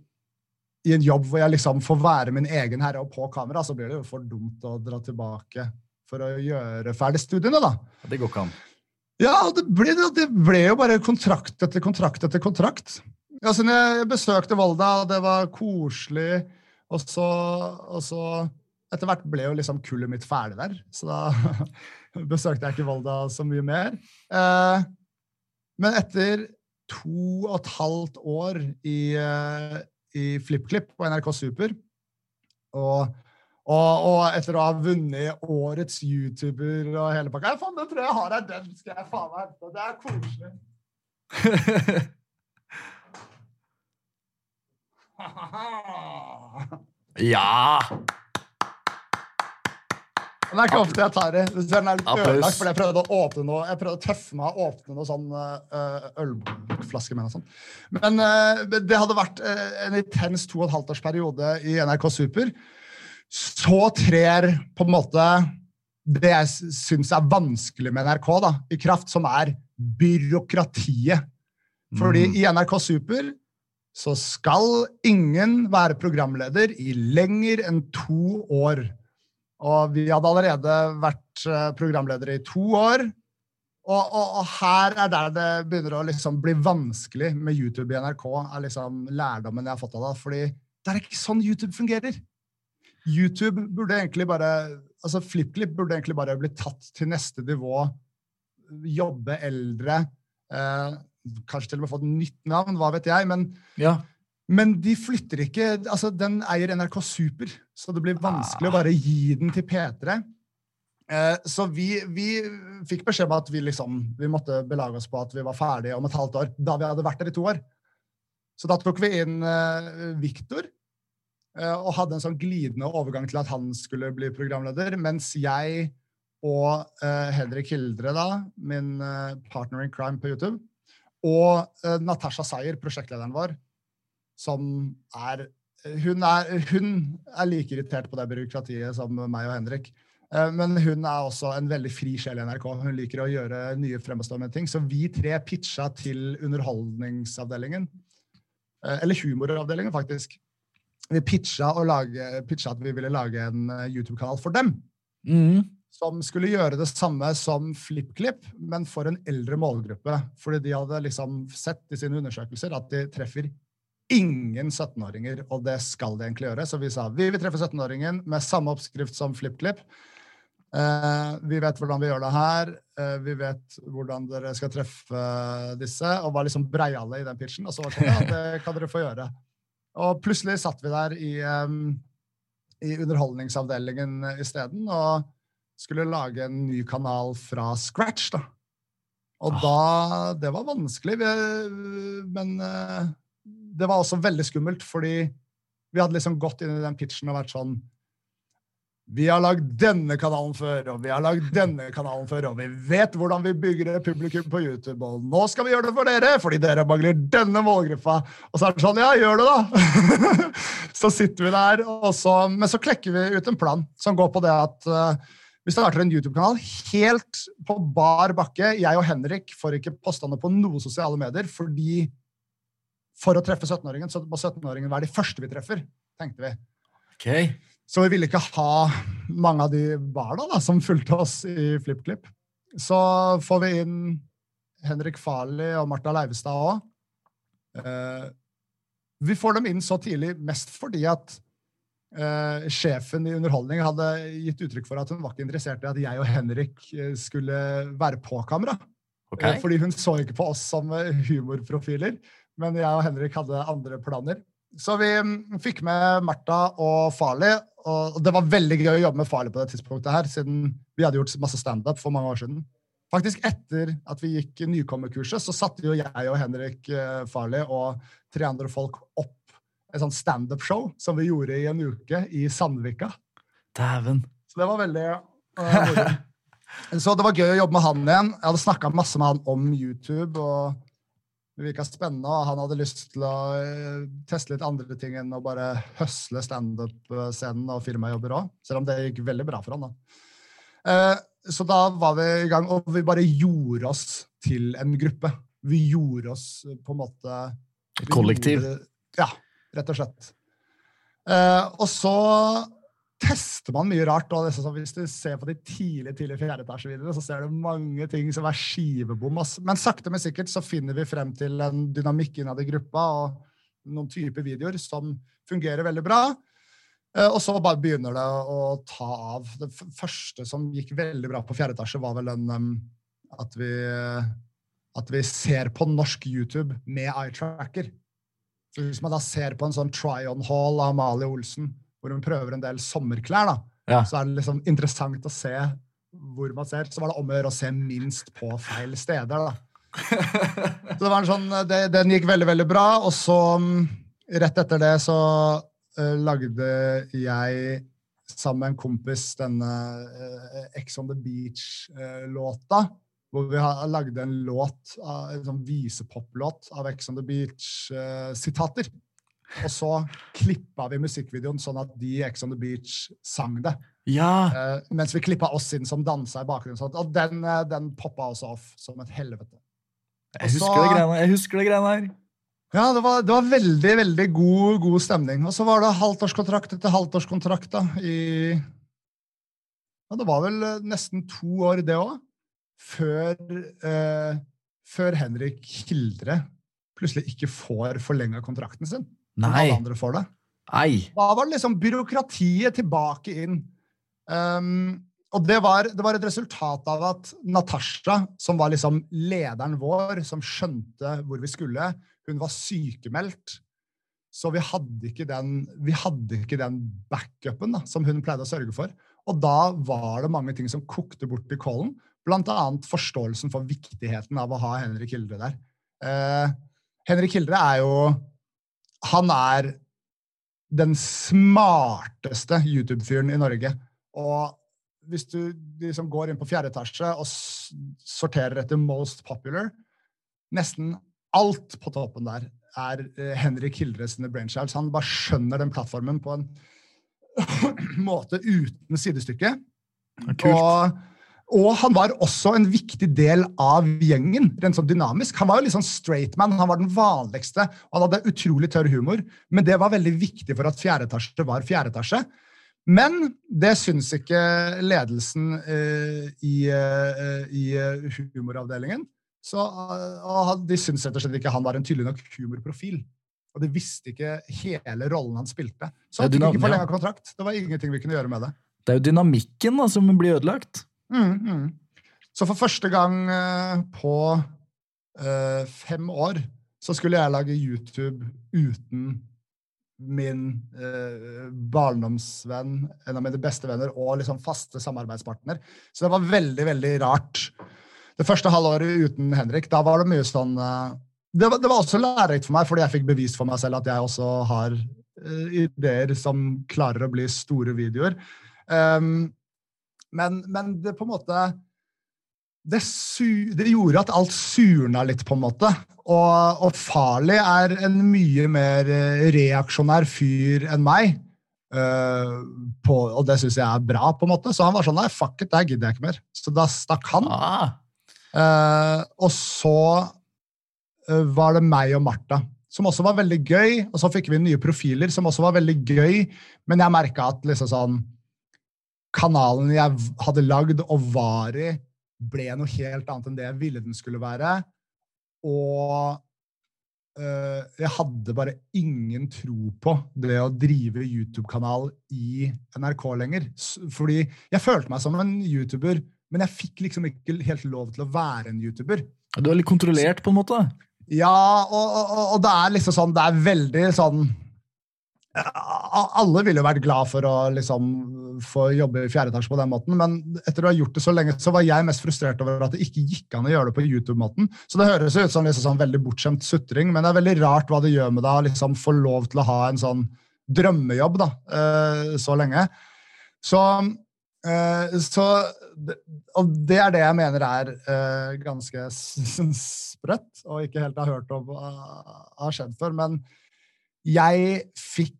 i en jobb hvor jeg liksom får være min egen herre og på kamera, så blir det jo for dumt å dra tilbake for å gjøre ferdig studiene, da. Det går ikke an. Ja, det ble, det ble jo bare kontrakt etter kontrakt etter kontrakt. Altså, jeg besøkte Volda, det var koselig, og så, og så Etter hvert ble jo liksom kullet mitt ferdig der, så da besøkte jeg ikke Volda så mye mer. Eh, men etter to og et halvt år i, eh, i FlippKlipp på NRK Super. Og, og, og, etter å ha vunnet årets YouTuber og hele pakka Faen, den tror jeg har her! Den skal jeg faen meg hente. Det er koselig. ja! Det er ikke ofte jeg tar i. Den er litt ødelagt, fordi jeg prøvde å åpne noe, jeg prøvde å tøffe meg å åpne noe sånn uh, ølflaske med noe sånt. Men uh, det hadde vært uh, en intens to og et halvt års periode i NRK Super. Så trer på en måte det jeg syns er vanskelig med NRK, da, i kraft, som er byråkratiet. Fordi Mm. i NRK Super så skal ingen være programleder i lenger enn to år. Og vi hadde allerede vært eh, programledere i to år. Og, og, og her er der det begynner å liksom bli vanskelig med YouTube i NRK. er liksom lærdommen jeg har fått av det. Fordi det er ikke sånn YouTube fungerer. YouTube burde egentlig bare altså FlippKlipp burde egentlig bare bli tatt til neste nivå. Jobbe eldre. Eh, kanskje til og med fått nytt navn, hva vet jeg. men Ja. Men de flytter ikke altså Den eier NRK Super, så det blir vanskelig å bare gi den til P3. Eh, så vi, vi fikk beskjed om at vi liksom Vi måtte belage oss på at vi var ferdige om et halvt år. Da vi hadde vært der i to år. Så da tok vi inn uh, Viktor. eh, og hadde en sånn glidende overgang til at han skulle bli programleder. Mens jeg og eh, Henrik Hildre, da, min eh, partner in crime på YouTube, og eh, Natasha Sayer, prosjektlederen vår, som er hun er, hun er like irritert på det byråkratiet som meg og Henrik. Eh, Men hun er også en veldig fri sjel i NRK. Hun liker å gjøre nye fremadstormende ting. Så vi tre pitcha til Underholdningsavdelingen. eh, Eller humoravdelingen, faktisk. Vi pitcha, lage, pitcha at vi ville lage en eh, YouTube-kanal for dem. Mm. Som skulle gjøre det samme som FlippKlipp, men for en eldre målgruppe. Fordi de hadde liksom sett i sine undersøkelser at de treffer ingen 17-åringer, og det skal de egentlig gjøre. Så vi sa vi vil treffe 17-åringen med samme oppskrift som FlippKlipp. Uh, vi vet hvordan vi gjør det her. uh, vi vet hvordan dere skal treffe disse. Og var liksom breiale i den pitchen. Og så var det sånn, ja, det kan dere få gjøre. Og plutselig satt vi der i, um, i underholdningsavdelingen isteden og skulle lage en ny kanal fra scratch, da. Og da Det var vanskelig, vi, men eh, det var også veldig skummelt, fordi vi hadde liksom gått inn i den pitchen og vært sånn vi har lagd denne kanalen før, og vi har lagd denne kanalen før, og vi vet hvordan vi bygger publikum på YouTube, og nå skal vi gjøre det for dere, fordi dere mangler denne målgruppa. Og så er det sånn, ja, gjør det da! så sitter vi der, så, men så klekker vi ut en plan som går på det at eh, vi starter en YouTube-kanal helt på bar bakke. Jeg og Henrik får ikke påstander på noen sosiale medier, fordi for å treffe 17-åringen, så må 17-åringen være de første vi treffer, tenkte vi. Okay. Så vi ville ikke ha mange av de barna da, som fulgte oss i FlippKlipp. Så får vi inn Henrik Farley og Martha Leivestad òg. Eh, vi får dem inn så tidlig mest fordi at eh, sjefen i underholdning hadde gitt uttrykk for at hun var ikke interessert i at jeg og Henrik eh, skulle være på kamera. Okay. Eh, Fordi hun så ikke på oss som eh, humorprofiler, men jeg og Henrik hadde andre planer. Så vi mm, fikk med Martha og Farley, og det var veldig gøy å jobbe med Farley på det tidspunktet her, siden vi hadde gjort masse standup for mange år siden. Faktisk etter at vi gikk nykommerkurset, så satte jo jeg og Henrik eh, Farley og tre andre folk opp et sånt standup-show som vi gjorde i en uke i Sandvika. Dæven. Så det var veldig uh. Så det var gøy å jobbe med han igjen. Jeg hadde snakka masse med han om YouTube. og Det virka spennende, og han hadde lyst til å øh, teste litt andre ting enn å bare høsle standup-scenen og firmajobber òg. Selv om det gikk veldig bra for han. da. Eh, Så da var vi i gang, og vi bare gjorde oss til en gruppe. Vi gjorde oss øh, på en måte Et kollektiv. gjorde- Ja, rett og slett. Eh, og så tester man mye rart. og sånn, Hvis du ser på de tidlige tidlige fjerdeetasjevideoene, så ser du mange ting som er skivebom. Men sakte, men sikkert så finner vi frem til en dynamikk innad i gruppa og noen typer videoer som fungerer veldig bra. Eh, Og så bare begynner det å ta av. Det første som gikk veldig bra på fjerde etasje, var vel den at vi, at vi ser på norsk YouTube med eye-tracker. Så Hvis man da ser på en sånn try-on-hall av Amalie Olsen, hvor hun prøver en del sommerklær, da, Ja. så er det liksom interessant å se hvor man ser. Så var det om å gjøre å se minst på feil steder. da. Så det var en sånn, det, Den gikk veldig, veldig bra. Og så, mm, rett etter det, så uh, lagde jeg sammen med en kompis denne uh, Ex on the Beach-låta. hvor vi har lagde en låt, av- en sånn visepop-låt av Ex on the Beach-sitater. Og så klippa vi musikkvideoen sånn at de i Ex on the Beach sang det. Ja. Uh, mens vi klippa oss inn som dansa i bakgrunnen. Sånn. Og den, eh, den poppa også off som et helvete. Jeg husker så- det greiene, jeg husker det greiene her. Ja, det var, det var veldig, veldig god, god stemning. Og så var det halvtårskontrakt etter halvtårskontrakt da, i Ja, det var vel eh, nesten to år, det òg, før, eh, før Henrik Hildre plutselig ikke får forlenga kontrakten sin. Nei. Alle andre får det. Nei. Da var det liksom byråkratiet tilbake inn. Um, og det var, det var et resultat av at Natasha, som var liksom lederen vår, som skjønte hvor vi skulle, hun var sykemeldt. Så vi hadde ikke den, vi hadde ikke den backupen da, som hun pleide å sørge for. Og da var det mange ting som kokte bort i kålen. Blant annet forståelsen for viktigheten av å ha Henrik Hildre der. Eh, Henrik Hildre er jo Han er den smarteste YouTube-fyren i Norge. Og hvis du liksom går inn på fjerde etasje og sorterer etter most popular Nesten alt på toppen der er eh, Henrik Hildre sine brainchilds. Han bare skjønner den plattformen på en måte uten sidestykke. Kult. Og, og han var også en viktig del av gjengen, rent sånn dynamisk. Han var jo litt sånn straight man, han var den vanligste, og han hadde utrolig tørr humor. Men det var veldig viktig for at fjerde etasje var fjerde etasje. Men det syns ikke ledelsen uh, i, uh, i eh, humoravdelingen. Så, uh, de syns rett og slett ikke han var en tydelig nok humorprofil. Og de visste ikke hele rollen han spilte. Så han fikk ikke forlenga kontrakt. Det var ingenting vi kunne gjøre med det. Det er jo dynamikken da, som blir ødelagt. Mm, mm. Så for første gang eh, på eh, fem år så skulle jeg lage YouTube uten min eh, barndomsvenn, en av mine beste venner, og liksom faste samarbeidspartner. Så det var veldig, veldig rart. Det første halvåret uten Henrik, da var det mye sånn eh, det, var, det var også lærerikt for meg, fordi jeg fikk bevist for meg selv at jeg også har eh, ideer som klarer å bli store videoer. Um, men, men det på en måte det, su det gjorde at alt surna litt, på en måte. Og, og Farley er en mye mer eh, reaksjonær fyr enn meg. Uh, på, og det syns jeg er bra, på en måte. Så han var sånn Nei, fuck it, det gidder jeg ikke mer. Så da stakk han. Ah, Uh, og så uh, var det meg og Martha, som også var veldig gøy. Og så fikk vi nye profiler, som også var veldig gøy. Men jeg merka at liksom sånn Kanalen jeg hadde lagd og var i, ble noe helt annet enn det jeg ville den skulle være. Og eh, jeg hadde bare ingen tro på det å drive YouTube-kanal i NRK lenger. Fordi jeg følte meg som en YouTuber, men jeg fikk liksom ikke helt lov til å være en YouTuber. du er litt kontrollert, på en måte. Ja, og, og, og det er liksom sånn Det er veldig sånn Alle ville jo vært glad for å liksom få jobbe i fjerde etasje på den måten, men etter å ha gjort det så lenge, så var jeg mest frustrert over at det ikke gikk an å gjøre det på YouTube-måten. Så det høres ut som liksom sånn veldig bortskjemt sutring, men det er veldig rart hva det gjør med deg å liksom få lov til å ha en sånn drømmejobb da, eh, så lenge. Så, eh, så Og det er det jeg mener er eh, ganske sprøtt, og ikke helt har hørt om har skjedd før. Men jeg fikk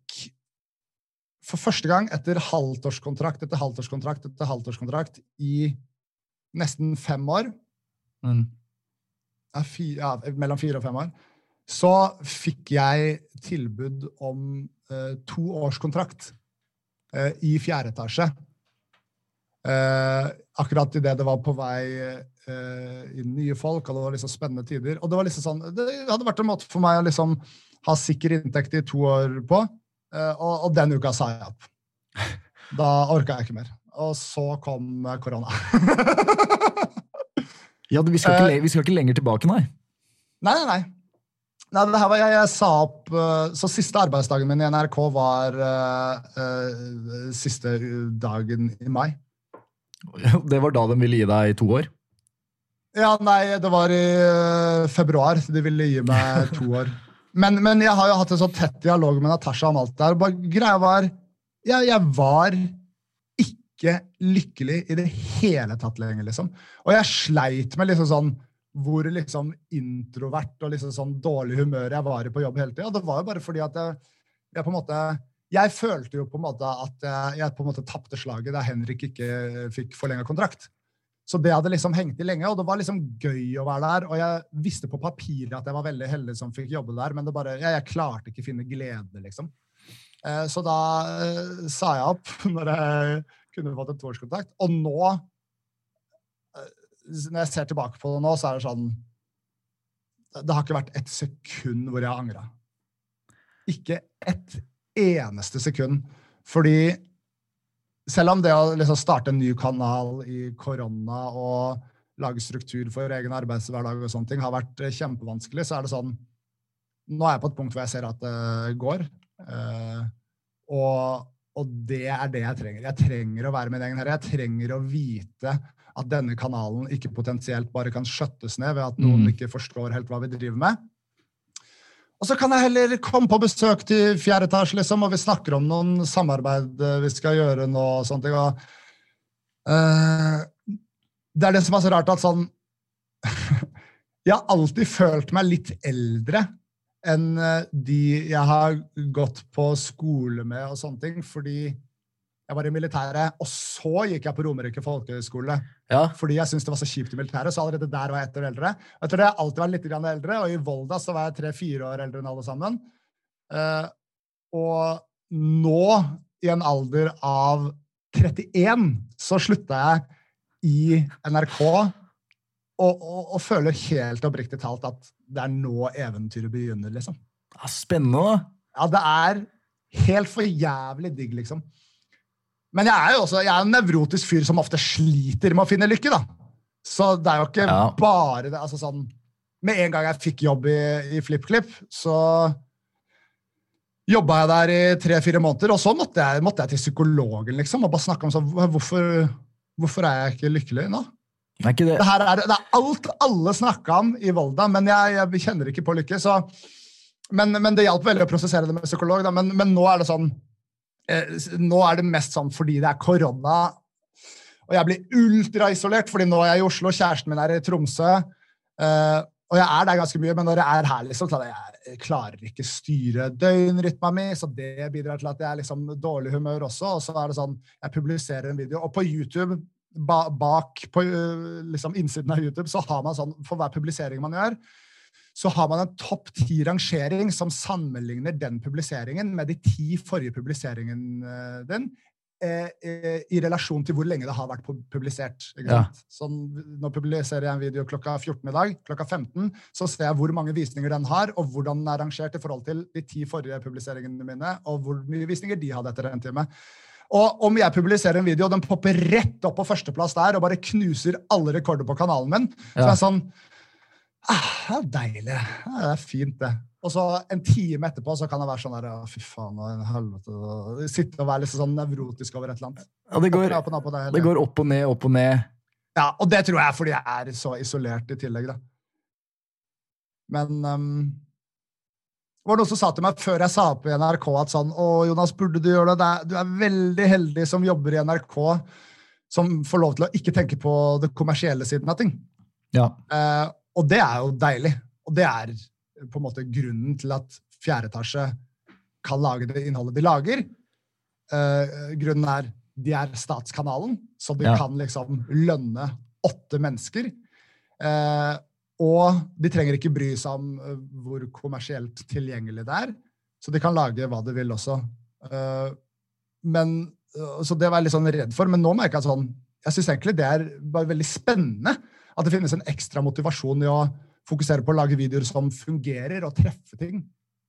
for første gang etter halvtårskontrakt etter halvtårskontrakt etter halvtårskontrakt i nesten fem år, Mm. ja, fi, ja, mellom fire og fem år, så fikk jeg tilbud om eh, to års kontrakt eh, i fjerde etasje. Eh, akkurat idet det var på vei eh, inn nye folk, og det var liksom spennende tider. Og det var liksom sånn, det hadde vært en måte for meg å liksom ha sikker inntekt i to år på, eh, og, og den uka sa jeg opp. Da orka jeg ikke mer. Og så kom eh, korona. Ja, vi skal, ikke, Eh. vi skal ikke lenger tilbake, nei. Nei, nei, nei. det her var jeg, jeg sa opp Så siste arbeidsdagen min i NRK var uh, uh, siste dagen i mai. Det var da de ville gi deg to år. Ja, nei, det var i uh, februar. De ville gi meg to år. Men, men jeg har jo hatt en så tett dialog med Natasha om alt det her. Bare, greia var jeg, jeg var ikke lykkelig i det hele tatt lenger, liksom. Og jeg sleit med liksom sånn hvor liksom introvert og liksom sånn dårlig humør jeg var i på jobb hele tida. Det var jo bare fordi at jeg, jeg på en måte Jeg følte jo på en måte at jeg, jeg på en måte tapte slaget da Henrik ikke fikk forlenga kontrakt. Så det hadde liksom hengt i lenge, og det var liksom gøy å være der. Og jeg visste på papiret at jeg var veldig heldig som fikk jobbe der, men det bare, jeg, jeg klarte ikke å finne glede, liksom. Eh, så da eh, sa jeg opp når jeg kunne fått en toårskontakt. Og nå, eh, når jeg ser tilbake på det nå, så er det sånn Det har ikke vært ett sekund hvor jeg har angra. Ikke ett eneste sekund. Fordi selv om det å liksom starte en ny kanal i korona og lage struktur for egen arbeidshverdag og sånne ting har vært eh, kjempevanskelig, så er det sånn Nå er jeg på et punkt hvor jeg ser at det går. Eh, og, og det er det jeg trenger. Jeg trenger å være min egen herre. Jeg trenger å vite at denne kanalen ikke potensielt bare kan skjøttes ned ved at noen Mm. ikke forstår helt hva vi driver med. Og så kan jeg heller komme på besøk til fjerde etasje, liksom, og vi snakker om noen samarbeid eh, vi skal gjøre nå. og sånne ting. Og, eh, det er det som er så rart, at sånn Jeg har alltid følt meg litt eldre enn eh, de jeg har gått på skole med og sånne ting, fordi jeg var i militæret, og så gikk jeg på Romerike folkehøgskole. Ja. Fordi jeg syntes det var så kjipt i militæret, så allerede der var jeg ett år eldre. Jeg tror jeg alltid vært litt eldre, og i Volda så var jeg tre-fire år eldre enn alle sammen. Uh, og nå, i en alder av 31, så slutta jeg i NRK og, og, og føler helt oppriktig talt at det er nå eventyret begynner, liksom. Ja, Spennende. Ja, det er helt for jævlig digg, liksom. Men jeg er jo også jeg er en nevrotisk fyr som ofte sliter med å finne lykke, da. Så det er jo ikke Ja. bare det. altså sånn, Med en gang jeg fikk jobb i, i FlippKlipp, så jobba jeg der i tre-fire måneder, og så måtte jeg, måtte jeg til psykologen liksom, og bare snakke om sånn, hvorfor, hvorfor er jeg ikke lykkelig nå? Er ikke det Det, er, det er alt alle snakka om i Volda, men jeg, jeg kjenner ikke på lykke. Så, men, men det hjalp veldig å prosessere det med psykolog. Men, men nå er det sånn Nå er det mest sånn fordi det er korona, og jeg blir ultraisolert fordi nå er jeg i Oslo, kjæresten min er i Tromsø. eh, og jeg er der ganske mye, men når jeg er her, liksom, jeg klarer ikke styre døgnrytma mi, så det bidrar til at jeg er liksom dårlig humør også. Og så er det sånn, jeg publiserer en video, og på YouTube ba, bak på øh, liksom innsiden av YouTube så har man sånn, for hver publisering man gjør, så har man en topp ti-rangering som sammenligner den publiseringen med de ti forrige publiseringene øh, din, eh, eh, i relasjon til hvor lenge det har vært publisert. Ja. Sånn, nå publiserer jeg en video klokka 14 i dag. Klokka 15 så ser jeg hvor mange visninger den har, og hvordan den er rangert i forhold til de ti forrige publiseringene mine, og hvor mye visninger de hadde etter en time. Og om jeg publiserer en video, og den popper rett opp på førsteplass der og bare knuser alle rekorder på kanalen min, så er sånn ah, Det deilig. Ja, det er fint, det. Og så en time etterpå så kan det være sånn der, «Å, fy faen, og helvete. Sitte og være litt sånn nevrotisk over et eller annet. Ja, det går, Opp og ned, ned, det går opp og ned, opp og ned. Ja, og det tror jeg er fordi jeg er så isolert i tillegg, da. Men um, det var noen som sa til meg før jeg sa opp i NRK at sånn Å, Jonas, burde du gjøre det? det du er veldig heldig som jobber i NRK, som får lov til å ikke tenke på det kommersielle siden av ting. Ja. Eh, og det er jo deilig. Og det er på en måte grunnen til at fjerde etasje kan lage det innholdet de lager. Uh, grunnen er de er statskanalen, så de Ja. kan liksom lønne åtte mennesker. Uh, og de trenger ikke bry seg om eh, hvor kommersielt tilgjengelig det er. Så de kan lage hva de vil også. Uh, men, så det var jeg litt sånn redd for. Men nå merker jeg sånn Jeg syns egentlig det er bare veldig spennende at det finnes en ekstra motivasjon i å fokusere på å lage videoer som fungerer, og treffe ting,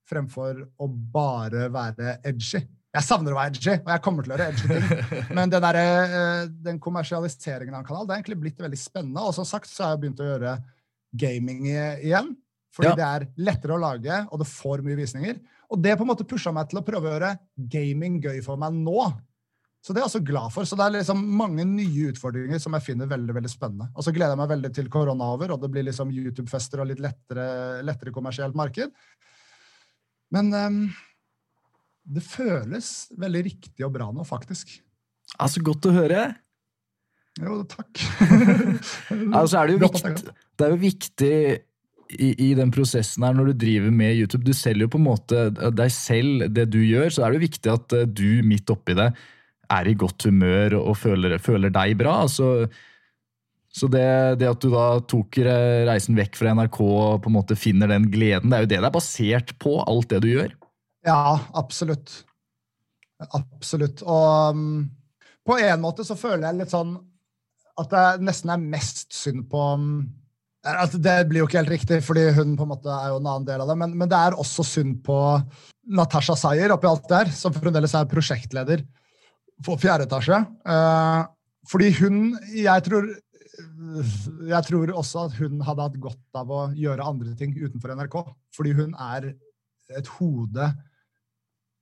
fremfor å bare være edgy. Jeg savner å være edgy, og jeg kommer til å gjøre edgy ting. Men den, der, eh, den kommersialiseringen av en kanal det er egentlig blitt veldig spennende. Og som sagt så har jeg begynt å gjøre gaming igjen. Fordi Ja. det er lettere å lage, og det får mye visninger. Og det på en måte pusha meg til å prøve å gjøre gaming gøy for meg nå. Så det er jeg også glad for. Så det er liksom mange nye utfordringer som jeg finner veldig veldig spennende. Og så gleder jeg meg veldig til korona er over, og det blir liksom YouTube-fester og litt lettere, lettere kommersielt marked. Men um, det føles veldig riktig og bra nå, faktisk. Altså, godt å høre. Jo, takk. Altså, er det, jo viktig, det er jo viktig i, i den prosessen her, når du driver med YouTube Du selger jo på en måte deg selv, det du gjør, så er det jo viktig at eh, du midt oppi det er i godt humør og føler, føler deg bra. Så, så det, det at du da tok reisen vekk fra NRK og på en måte finner den gleden, det er jo det det er basert på, alt det du gjør. Ja, absolutt. Absolutt. Og um, på en måte så føler jeg litt sånn at det nesten er mest synd på um, at Det blir jo ikke helt riktig, fordi hun på en måte er jo en annen del av det, men, men det er også synd på Natasha Sayer oppi alt der, som fremdeles er prosjektleder for fjerde etasje. Eh, fordi hun Jeg tror jeg tror også at hun hadde hatt godt av å gjøre andre ting utenfor NRK. Fordi hun er et hode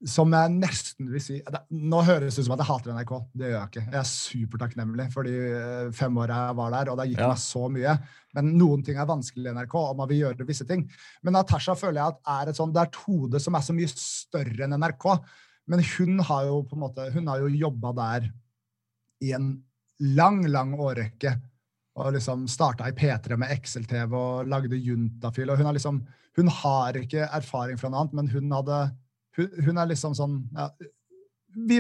som jeg nesten vil si Nå høres det ut som at jeg hater NRK. Det gjør jeg ikke. Jeg er supertakknemlig for de eh, fem åra jeg var der, og det gikk Ja. meg så mye. Men noen ting er vanskelig i NRK, og man vil gjøre visse ting. Men Natasha føler jeg at er et sånt, det er et hode som er så mye større enn NRK. Men hun har jo på en måte, hun har jo jobba der i en lang, lang årrekke. og liksom starta i P3 med Excel-TV og lagde juntafil. og hun har liksom, hun har ikke erfaring fra noe annet, men hun hadde hun, hun er liksom sånn ja,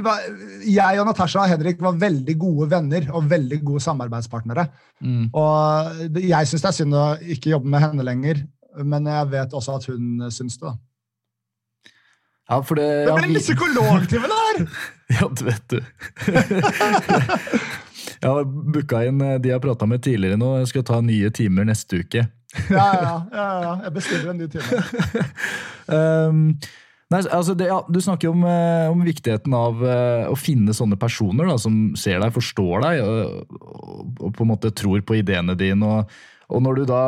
var, jeg og Natasha og Henrik var veldig gode venner og veldig gode samarbeidspartnere. Mm. Og jeg syns det er synd å ikke jobbe med henne lenger, men jeg vet også at hun syns det. da. Ja, for det, det ble litt psykologtime der! ja, det vet du. jeg har booka inn de jeg har prata med tidligere nå. Jeg skal ta nye timer neste uke. ja, ja, ja, ja, Jeg bestiller en ny time. um, Nei, altså det, ja, du snakker om, eh, om viktigheten av uh, å finne sånne personer da, som ser deg, forstår deg og, og, og, på en måte tror på ideene dine. Og, og når du da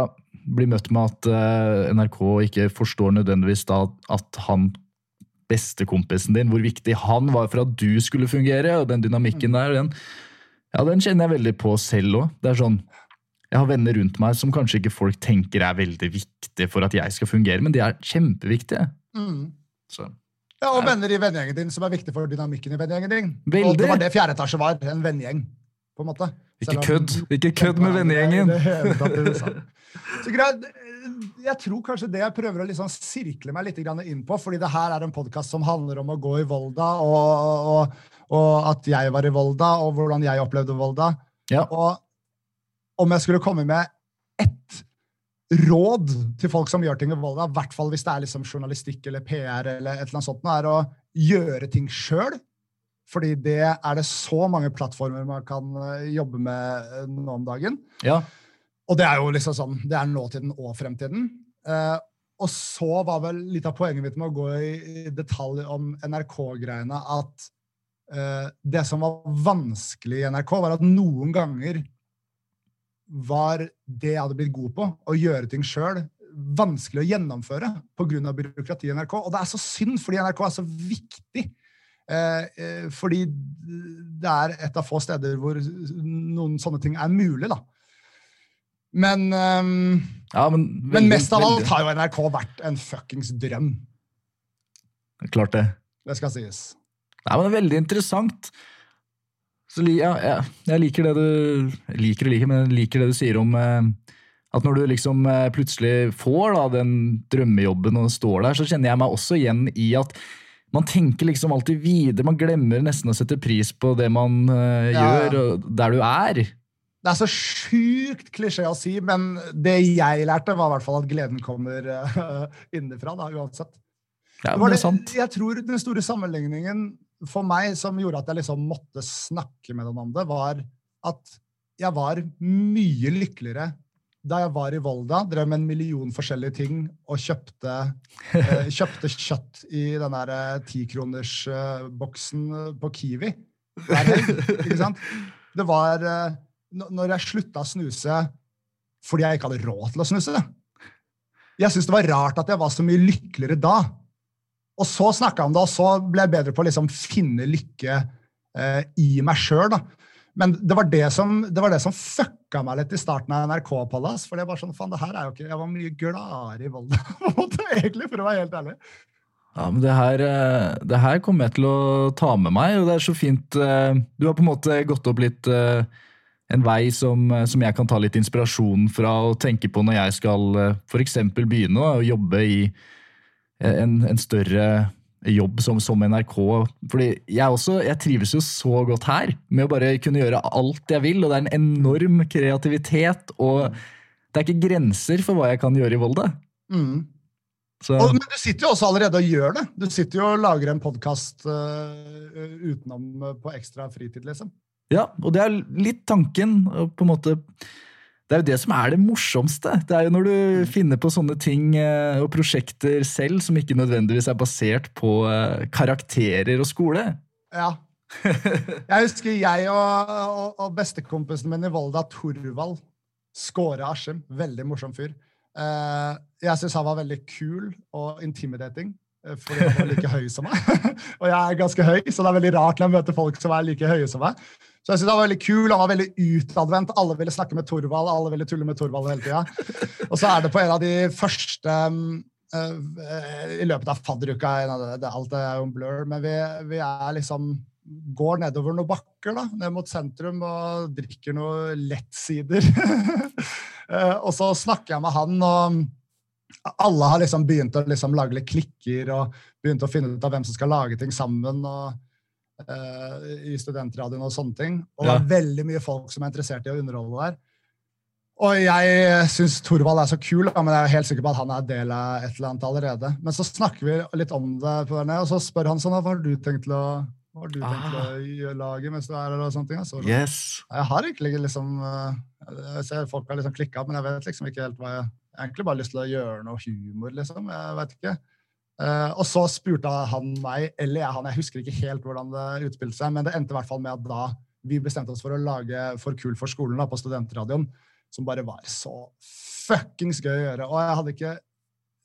blir møtt med at uh, NRK ikke forstår nødvendigvis da at han bestekompisen din, hvor viktig han var for at du skulle fungere, og den dynamikken der, den, ja, den kjenner jeg veldig på selv òg. Det er sånn jeg har venner rundt meg som kanskje ikke folk tenker er veldig viktige for at jeg skal fungere, men de er kjempeviktige. Mm. Så. Ja, Og venner i vennegjengen din, som er viktig for dynamikken i vennegjengen din. Veldig. Og det var det fjerde etasje var. En vennegjeng. på en måte. Ikke kødd Ikke kødd med vennegjengen! Så greit, Jeg tror kanskje det jeg prøver å liksom sirkle meg litt inn på, fordi det her er en podkast som handler om å gå i Volda, og, og, og, at jeg var i Volda, og hvordan jeg opplevde Volda. Ja. Og om jeg skulle komme med ett råd til folk som gjør ting i Volda, i hvert fall hvis det er liksom journalistikk eller PR, eller et eller annet sånt, er å gjøre ting sjøl. Fordi det er det så mange plattformer man kan eh, jobbe med eh, nå om dagen. Ja. Og det er jo liksom sånn, det er nåtiden og fremtiden. Eh, og så var vel litt av poenget mitt med å gå i detalj om NRK-greiene at eh, det som var vanskelig i NRK, var at noen ganger var det jeg hadde blitt god på, å gjøre ting sjøl, vanskelig å gjennomføre pga. byråkratiet i NRK. Og det er så synd, fordi NRK er så viktig. Eh, eh, fordi det er et av få steder hvor noen sånne ting er mulig, da. Men, um, ja, men, veldig, men, mest av alt har jo NRK vært en fuckings drøm. Klart det. Det skal sies. Nei, men det er veldig interessant. Så ja, ja, jeg liker det du liker og liker, men jeg liker det du sier om eh, at når du liksom eh, plutselig får da, den drømmejobben og står der, så kjenner jeg meg også igjen i at man tenker liksom alltid videre. Man glemmer nesten å sette pris på det man ja. gjør, og der du er. Det er så sjukt klisjé å si, men det jeg lærte, var i hvert fall at gleden kommer uh, innenfra, da, uansett. Ja, det, det sant. Jeg tror den store sammenligningen for meg som gjorde at jeg liksom måtte snakke med noen om det, var at jeg var mye lykkeligere da jeg var i Volda, drev med en million forskjellige ting og kjøpte, eh, kjøpte kjøtt i den der eh, tikronersboksen eh, på Kiwi Der. Ikke sant? Det var eh, Når jeg slutta å snuse fordi jeg ikke hadde råd til å snuse. Jeg syntes det var rart at jeg var så mye lykkeligere da. Og så snakka jeg om det, og så ble jeg bedre på å liksom finne lykke eh, i meg sjøl. Men det var det, som, det var det som fucka meg litt i starten av NRK Palace. For det var sånn, faen, det her er jo ikke, Jeg var mye gladere i Volda, egentlig, for å være helt ærlig. Ja, men det her, eh, det her, kommer jeg til å ta med meg, og det er så fint. Eh, du har på en måte gått opp litt eh, en vei som, som jeg kan ta litt inspirasjon fra og tenke på når jeg skal f.eks. begynne å jobbe i en, en større jobb som, som, NRK. Fordi jeg også, jeg trives jo så godt her, med å bare kunne gjøre alt jeg vil. Og det er en enorm kreativitet, og det er ikke grenser for hva jeg kan gjøre i Volda. Mm. Og, men du sitter jo også allerede og gjør det. Du sitter jo og lager en podkast uh, utenom uh, på ekstra fritid, liksom. Ja, og det er litt tanken. på en måte det er jo det som er det morsomste. Det er jo når du finner på sånne ting eh, og prosjekter selv som ikke nødvendigvis er basert på eh, karakterer og skole. Ja. Jeg husker jeg og, og, og bestekompisen min i Volda, Torvald Skåre Askim, veldig morsom fyr. Eh, jeg syns han var veldig kul og intimidating fordi han var like høy som meg. og jeg er ganske høy, så det er veldig rart når jeg møter folk som er like høye som meg. Så jeg synes Han var veldig kul, han var veldig utadvendt. Alle ville snakke med Torvald, alle ville tulle med Torvald hele tida. Og så er det på en av de første uh, I løpet av fadderuka Alt er jo en blur, men vi, vi, er liksom går nedover noen bakker, da, ned mot sentrum, og drikker noe lettsider. Eh, og så snakker jeg med han, og alle har liksom begynt å liksom lage litt klikker og begynt å finne ut av hvem som skal lage ting sammen. og I studentradioen og sånne ting. Og det er veldig mye folk som er interessert i å underholde der. Og jeg syns Thorvald er så kul, men jeg er helt sikker på at han er del av et eller annet allerede. Men så snakker vi litt om det, og så spør han sånn Hva har du tenkt til å du tenkt ah. å lage mens du er her? og sånne ting? Så, yes. Jeg har egentlig liksom eh, Jeg ser folk har liksom klikka, men jeg vet liksom ikke helt hva jeg Jeg har egentlig bare lyst til å gjøre noe humor, liksom. Jeg vet ikke. Uh, og så spurte han meg, eller jeg han, jeg husker ikke helt hvordan det utspilte seg, men det endte i hvert fall med at da vi bestemte oss for å lage For kul for skolen da, på studentradioen, som bare var så fuckings gøy å gjøre. Og jeg hadde ikke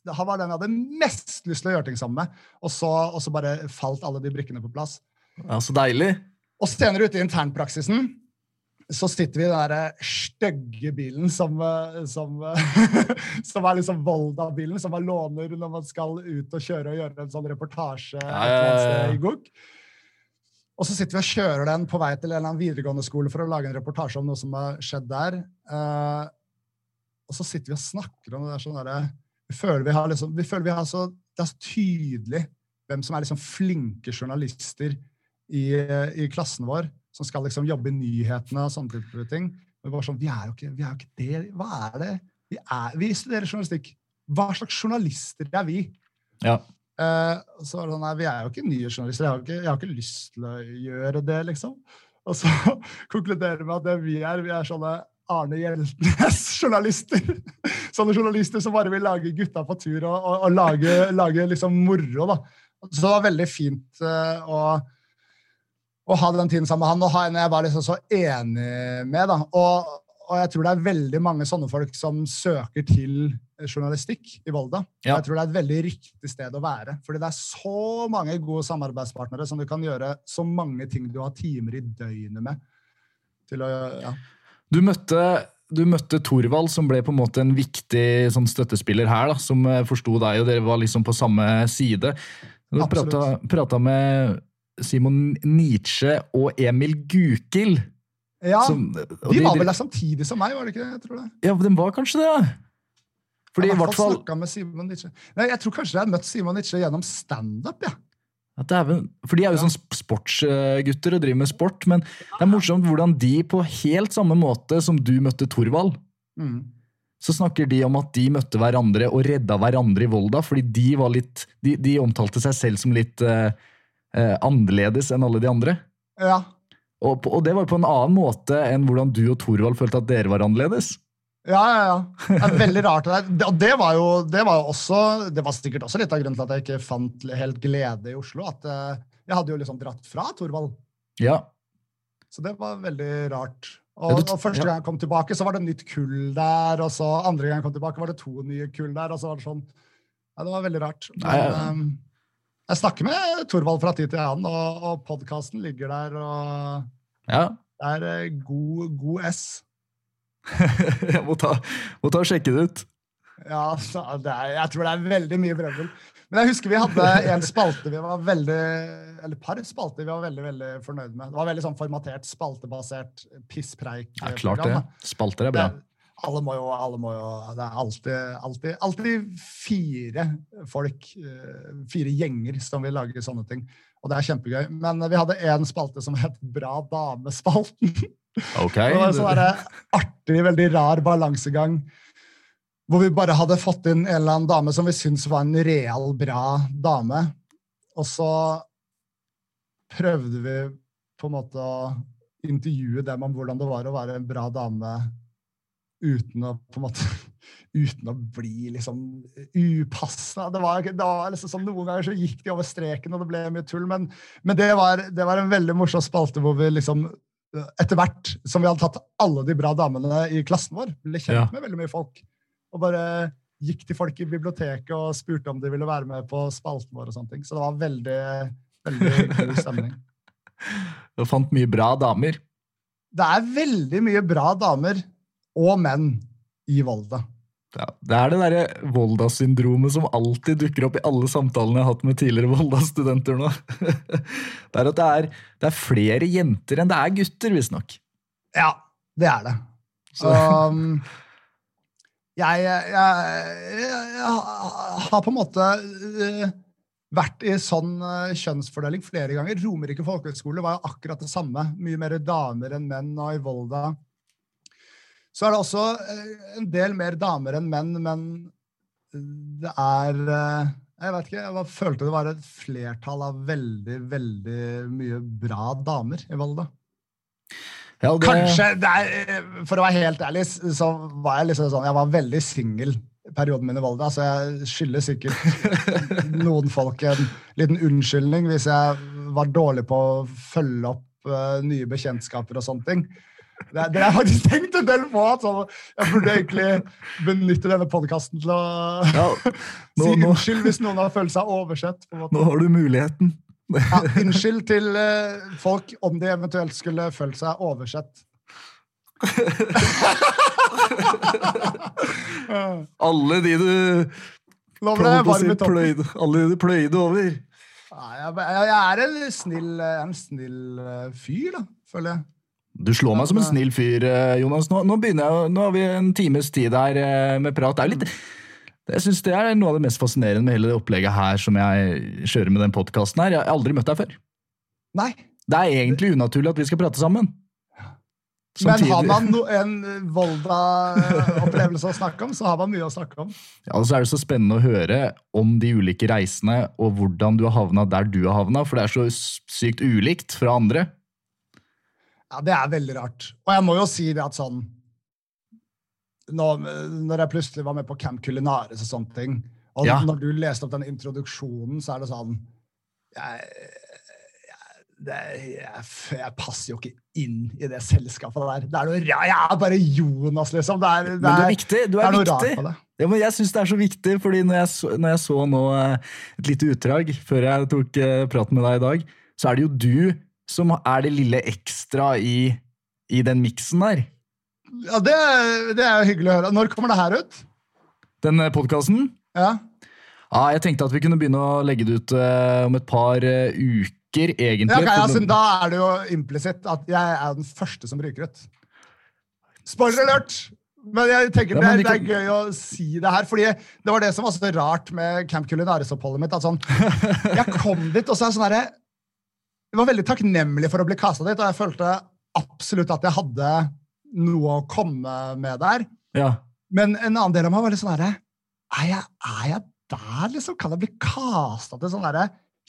han var den jeg hadde mest lyst til å gjøre ting sammen med. Og så, og så bare falt alle de brikkene på plass. Ja, Så deilig. Og senere ute i internpraksisen så sitter vi i den derre stygge bilen som, som, som er liksom Volda-bilen, som man låner når man skal ut og kjøre og gjøre en sånn reportasje. Ja, ja, ja. Og så sitter vi og kjører den på vei til en eller annen videregående skole for å lage en reportasje om noe som har skjedd der. Uh, og så sitter vi og snakker om det der sånn derre vi føler vi har liksom, vi føler vi har så, Det er så tydelig hvem som er liksom flinke journalister i, i, klassen vår som skal liksom jobbe i nyhetene og sånne type ting. Men bare sånn, vi er jo ikke, vi er jo ikke det. Hva er det? Vi, er, vi, studerer journalistikk. Hva slags journalister er vi? Ja. Uh, så var det sånn, nei, Vi er jo ikke nye journalister. Jeg har ikke, jeg har ikke lyst til å gjøre det, liksom. Og så konkluderer vi at det vi er, vi er sånne Arne Hjeltnes-journalister. Sånne journalister som bare vil lage gutta på tur og, og, og lage, lage, liksom moro. da. Så det var veldig fint uh, å ha den tiden sammen med han, og jeg var liksom så enig med. da, og, og, jeg tror det er veldig mange sånne folk som søker til journalistikk i Volda. Ja. Jeg tror det er et veldig riktig sted å være. fordi det er så mange gode samarbeidspartnere som du kan gjøre så mange ting du har timer i døgnet med. til å, ja. Du møtte du møtte Thorvald, som ble på en måte en viktig sånn, støttespiller her, da, som forsto deg, og dere var liksom på samme side. Du prata med Simon Nietzsche og Emil Gukild. Ja, som, de, de, var vel der samtidig som meg, var det ikke det? Jeg tror det. Ja, de var kanskje det. Fordi jeg har i hvert fall med Simon Nietzsche. Nei, Jeg tror kanskje jeg har møtt Simon Nietzsche gjennom standup. Ja. Ja, for de er jo ja. sånn sportsgutter og driver med sport, men det er morsomt hvordan de på helt samme måte som du møtte Thorvald, mm. så snakker de om at de møtte hverandre og redda hverandre i Volda, fordi de var litt De, de omtalte seg selv som litt uh, eh, annerledes enn alle de andre. Ja. Og, og, det var på en annen måte enn hvordan du og Thorvald følte at dere var annerledes. Ja, ja, ja. Det er veldig rart. Det, og det var jo det var også Det var sikkert også litt av grunnen til at jeg ikke fant helt glede i Oslo. At uh, jeg hadde jo liksom dratt fra Thorvald. Ja. Så det var veldig rart. Og, og, første gang jeg kom tilbake, så var det nytt kull der. Og så andre gang jeg kom tilbake, var det to nye kull der. Og så var det sånn Ja, det var veldig rart. Men, um, jeg snakker med Thorvald fra tid til annen, og, og podkasten ligger der. og ja. Det er eh, god, god S. jeg må ta, må ta og sjekke det ut. Ja, er, jeg tror det er veldig mye brøvel. Men jeg husker vi hadde en spalte vi var veldig eller par spalter vi var veldig veldig fornøyd med. Det var veldig sånn formatert, spaltebasert pisspreik. Ja, klart det. Spalter er bra. Det, alle må jo, alle må jo Det er alltid, alltid, alltid, fire folk, eh, fire gjenger, som vil lage sånne ting. Og det er kjempegøy. Men vi hadde én spalte som het Bra damespalten. Okay. det var en sånn artig, veldig rar balansegang. Hvor vi bare hadde fått inn en eller annen dame som vi syntes var en real bra dame. Og så prøvde vi på en måte å intervjue dem om hvordan det var å være en bra dame uten å på en måte uten å bli liksom upassende. Det var, det var liksom sånn, Noen ganger så gikk de over streken, og det ble mye tull. Men, men det, var, det, var, en veldig morsom spalte hvor vi liksom etter hvert som vi hadde tatt alle de bra damene i klassen vår, ble kjent ja. med veldig mye folk. Og bare gikk til folk i biblioteket og spurte om de ville være med på spalten vår. og sånne ting. Så det var veldig, veldig god stemning. Du fant mye bra damer? Det er veldig mye bra damer og menn i Volda. Ja, det er det derre Volda-syndromet som alltid dukker opp i alle samtalene jeg har hatt med tidligere Volda-studenter nå. Det er at det er, det er flere jenter enn det er gutter, visstnok. Ja, det er det. Så- Um, jeg, jeg, jeg, jeg har på en måte eh, vært i sånn eh, kjønnsfordeling flere ganger. Romerike folkehøgskole var jo akkurat det samme. Mye mer damer enn menn, og i Volda så er det også eh, en del mer damer enn menn, men det er eh, Jeg vet ikke, jeg følte det var et flertall av veldig, veldig mye bra damer i Volda. Ja, det- Kanskje, det er, For å være helt ærlig, så var jeg liksom sånn Jeg var veldig singel perioden min i Volda, så jeg skylder sikkert noen folk en liten unnskyldning hvis jeg var dårlig på å følge opp eh, nye bekjentskaper og sånne ting. Det, har faktisk tenkt en del på. at sånn, jeg burde egentlig benytte denne podkasten til å Ja, nå, si unnskyld hvis noen har følt seg oversett. nå har du muligheten. Ja, unnskyld til eh, folk om de eventuelt skulle følt seg oversett. Alle de du si pløyde, alle de du pløyde over. Nei, jeg, jeg, er en snill, en snill eh, fyr, da, føler jeg. Du slår meg som en snill fyr, eh, Jonas. Nå, nå, begynner jeg, nå har vi en times tid her eh, med prat. Det er jo litt, jeg synes det er noe av det mest fascinerende med hele det opplegget her som jeg kjører med den podkasten her. Jeg har aldri møtt deg før. Nei, Det er egentlig unaturlig at vi skal prate sammen. men har man no, en Volda-opplevelse å snakke om, så har man mye å snakke om. Ja, og så er det så spennende å høre om de ulike reisene og hvordan du har havna der du har havna, for det er så sykt ulikt fra andre. Ja, Det er veldig rart. Og jeg må jo si det at sånn nå, Når jeg plutselig var med på Camp Culinaris og sånne ting, og Ja. når du leste opp den introduksjonen, så er det sånn Jeg, jeg, det, jeg, jeg passer jo ikke inn i det selskapet der. Det er noe, rart. jeg er bare Jonas, liksom. Det er, det Men du er er, viktig. Du er, er noe rart viktig. på det. Ja, men jeg syns det er så viktig, fordi når jeg så, når jeg så nå eh, et lite utdrag før jeg tok eh, praten med deg i dag, så er det jo du som er det lille ekstra i, i den miksen der. Ja, det, det er jo hyggelig å høre. Når kommer det her ut? Den podkasten. Ja. Ja, jeg tenkte at vi kunne begynne å legge det ut uh, om et par uh, uker, egentlig. Ja, okay, ja, For så nå- da er det jo implisitt at jeg er den første som ryker ut. Spoiler alert! Men jeg tenker Ja, det, men er, vi det er gøy å si det her, fordi det var det som var så rart med Camp Culinaris-oppholdet mitt. at sånn, Jeg kom dit, og så er det sånn herre Jeg var veldig takknemlig for å bli kasta dit, og jeg følte absolutt at jeg hadde noe å komme med der. ja. Men en annen del av meg var litt sånn herre er, er jeg der, liksom? Kan jeg bli kasta til sånn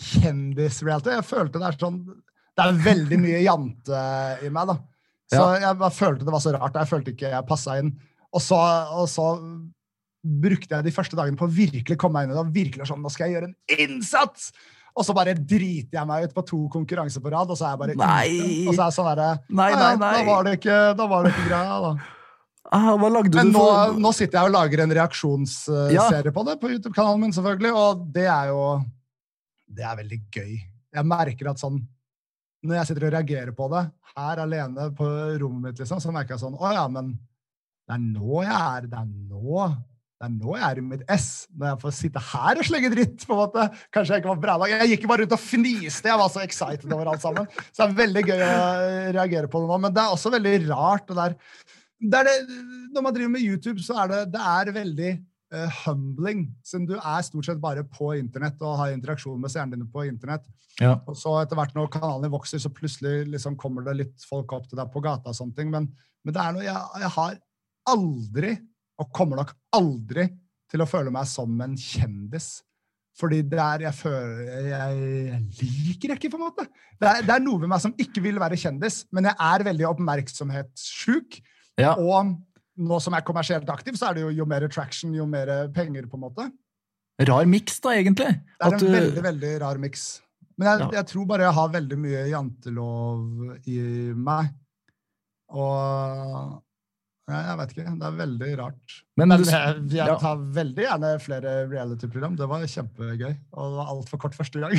kjendisreality? Jeg følte det er sånn Det er veldig mye jante i meg, da. Så Ja. jeg bare følte det var så rart. Jeg følte ikke jeg passa inn. Og så, og så brukte jeg de første dagene på å virkelig komme meg inn i det. og virkelig sånn, Nå skal jeg gjøre en innsats! Og så bare driter jeg meg ut på to konkurranser på rad, og så er jeg bare Nei. ute. Og så er jeg sånn derre Nei, «Ja, nei, ja, nei. Da var det ikke, da var det ikke greia, da. Ah, hva lagde Men nå, nå sitter jeg og lager en reaksjonsserie på det på YouTube-kanalen min, selvfølgelig, og det er jo Det er veldig gøy. Jeg merker at sånn Når jeg sitter og reagerer på det, her alene på rommet mitt, liksom, så merker jeg sånn Å ja, men det er nå jeg er Det er nå er nå jeg er i mitt ess, når jeg får sitte her og slenge dritt. på en måte. Kanskje jeg ikke var bra. Jeg gikk bare rundt og fniste. Jeg var så excited over alt sammen. Så det er veldig gøy å reagere på det nå. Men det er også veldig rart. det der det det, når man driver med YouTube, så er det, det er veldig uh, humbling. Siden du er stort sett bare på internett og har interaksjon med seerne dine på internett. Ja. Og så etter hvert når kanalen vokser, så plutselig liksom kommer det litt folk opp til deg på gata. og sånne ting. Men, men det er noe jeg, jeg har aldri, og kommer nok aldri, til å føle meg som en kjendis. Fordi det er jeg føler Jeg, liker ikke, på en måte. Det er, det er noe ved meg som ikke vil være kjendis, men jeg er veldig oppmerksomhetssjuk. Ja. Og nå som jeg er kommersielt aktiv, så er det jo, jo mer attraction, jo mer penger, på en måte. Rar miks, da, egentlig. Det er At en du- veldig, veldig rar miks. Men jeg, Ja. jeg tror bare jeg har veldig mye jantelov i meg. Og Jeg vet ikke. Det er veldig rart. Men, Men jeg, jeg ja. veldig gjerne flere reality-program. Det var kjempegøy. Og det var altfor kort første gang.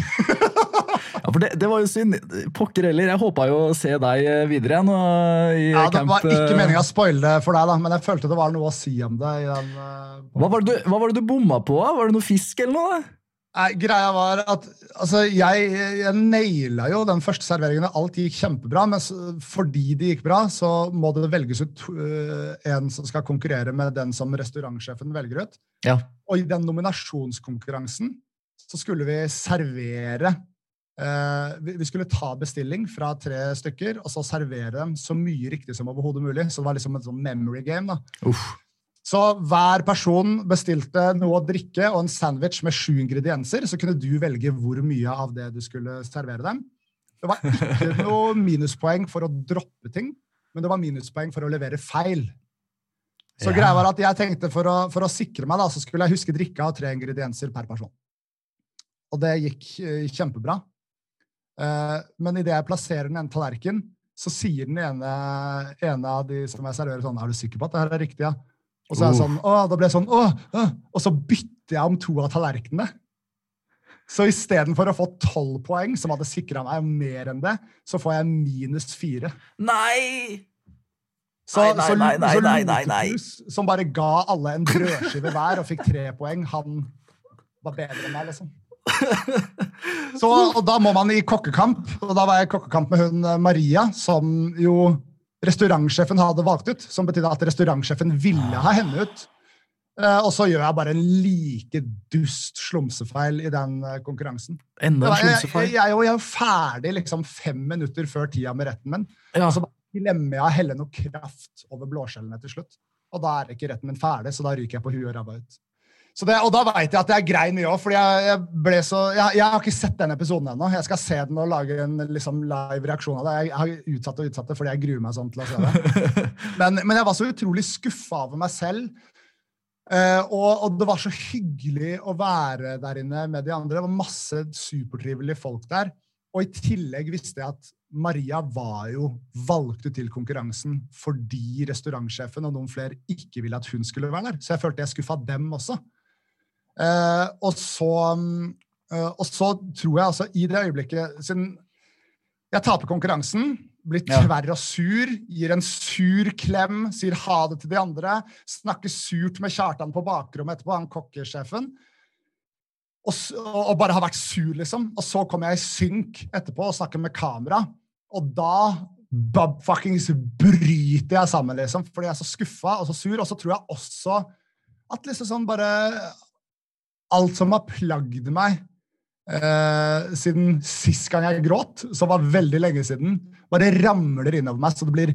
ja, for det, det var jo synd. Pokker heller. Jeg håpa jo å se deg eh, videre igjen. Og, i Ja, Det camp, var ikke eh, meninga å spoile det for deg, da, men jeg følte det var noe å si om det. i den... uh, hva var, det du, hva var det du bomma på? Var det noe fisk eller noe? da? Nei, greia var at altså, jeg, jeg naila jo den første serveringen. Alt gikk kjempebra, men så, fordi det gikk bra, så må det velges ut uh, en som skal konkurrere med den som restaurantsjefen velger ut. Ja. Og i den nominasjonskonkurransen så skulle vi servere uh, vi, vi skulle ta bestilling fra tre stykker og så servere dem så mye riktig som overhodet mulig. Så det var liksom et sånn memory game. da. Uff. Så hver person bestilte noe å drikke og en sandwich med sju ingredienser. Så kunne du velge hvor mye av det du skulle servere dem. Det var ikke noe minuspoeng for å droppe ting, men det var minuspoeng for å levere feil. Så Ja. greia var at jeg tenkte for å, for å sikre meg, da, så skulle jeg huske drikka av tre ingredienser per person. Og det gikk uh, kjempebra. Uh, men idet jeg plasserer den ene tallerken, så sier den ene, ene av de som jeg serverer, sånn Er du sikker på at det her er riktig? ja? Og så er jeg sånn, å, da ble jeg sånn, å, å, Og så bytter jeg om to av tallerkenene. Så istedenfor å få tolv poeng, som hadde sikra meg mer enn det, så får jeg minus fire. Nei! Så, Nei, nei, så, nei, nei, nei, nei, nei. Lotepus, som bare ga alle en brødskive hver og fikk tre poeng, han var bedre enn meg, liksom. Så, og da må man i kokkekamp, og da var jeg i kokkekamp med hun eh, Maria, som jo restaurantsjefen hadde valgt ut, som betydde at restaurantsjefen ville ha henne ut. Eh, og så gjør jeg bare en like dust slumsefeil i den eh, konkurransen. Enda en Jeg, jeg, jeg, jo- jeg er jo ferdig liksom fem minutter før tida med retten min. Ja. Og så glemmer jeg å helle noe kraft over blåskjellene til slutt. Og da er ikke retten min ferdig, så da ryker jeg på huet og ræva ut. Så det, og da veit jeg at jeg grein mye òg, for jeg, jeg jeg, jeg har ikke sett den episoden ennå. Jeg skal se den og lage en liksom, live reaksjon av det. Jeg har utsatt og utsatt det fordi jeg gruer meg sånn til å se det. Men, men jeg var så utrolig skuffa over meg selv. Uh, og, og det var så hyggelig å være der inne med de andre. Det var masse supertrivelige folk der. Og i tillegg visste jeg at Maria var jo valgt ut til konkurransen fordi restaurantsjefen og noen flere ikke ville at hun skulle være der. Så jeg følte jeg skuffa dem også. Eh, og, så, mm, eh, og så tror jeg altså i det øyeblikket Siden jeg taper konkurransen, blir tverr og sur, gir en sur klem, sier ha det til de andre, snakker surt med Kjartan på bakrommet etterpå, han kokkesjefen. Og, og bare har vært sur, liksom. Og så kommer jeg i synk etterpå og snakker med kamera. Og da fuckings bryter jeg sammen, liksom. Fordi jeg er så skuffa og så sur. Og så tror jeg også at liksom sånn bare Alt som har plagd meg eh, siden sist gang jeg gråt, som var veldig lenge siden, bare ramler innover meg, så det blir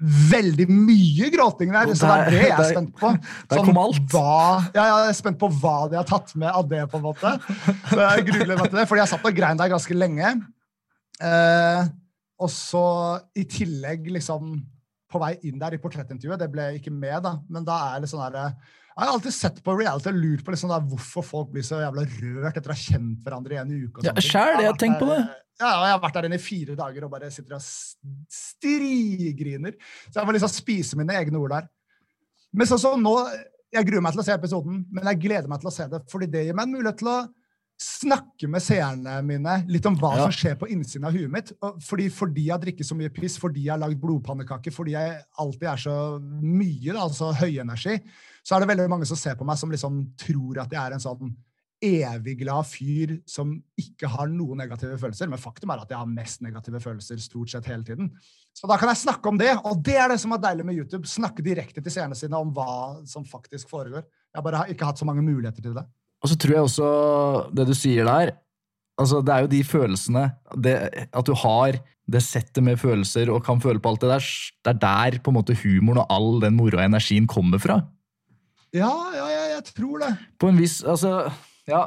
veldig mye gråting der. Så det er det jeg er spent på. der Sånn, kom alt. Hva, ja, jeg er spent på hva de har tatt med av det, på en måte. Så jeg gruer meg til det, fordi jeg satt og grein der ganske lenge. Eh, og så i tillegg, liksom på vei inn der i portrettintervjuet, det ble ikke med, da, men da er det sånn herre Jeg har alltid sett på reality og lurt på liksom der, hvorfor folk blir så jævla rørt etter å ha kjent hverandre i en uke. Ja, sjæl, jeg har tenkt på det. Ja, og jeg har vært der inne i fire dager og bare sitter og strigriner. Så jeg får liksom spise mine egne ord der. Men sånn som nå, jeg gruer meg til å se episoden, men jeg gleder meg til å se det, fordi det gir meg en mulighet til å snakke med seerne mine litt om hva Ja. som skjer på innsiden av huet mitt. Fordi, fordi jeg drikker så mye piss, fordi jeg har lagd blodpannekaker, fordi jeg alltid er så mye, da, altså høyenergi, så er det veldig mange som ser på meg som liksom tror at jeg er en sånn evig glad fyr som ikke har noen negative følelser. Men faktum er at jeg har mest negative følelser stort sett hele tiden. Så da kan jeg snakke om det, og det er det som er deilig med YouTube. Snakke direkte til seerne sine om hva som faktisk foregår. Jeg bare har ikke hatt så mange muligheter til det. Og så tror jeg også det du sier der altså Det er jo de følelsene det, At du har det settet med følelser og kan føle på alt det der. Det er der på en måte humoren og all den moroa og energien kommer fra. Ja, ja, ja jeg tror det. På en viss Altså, ja.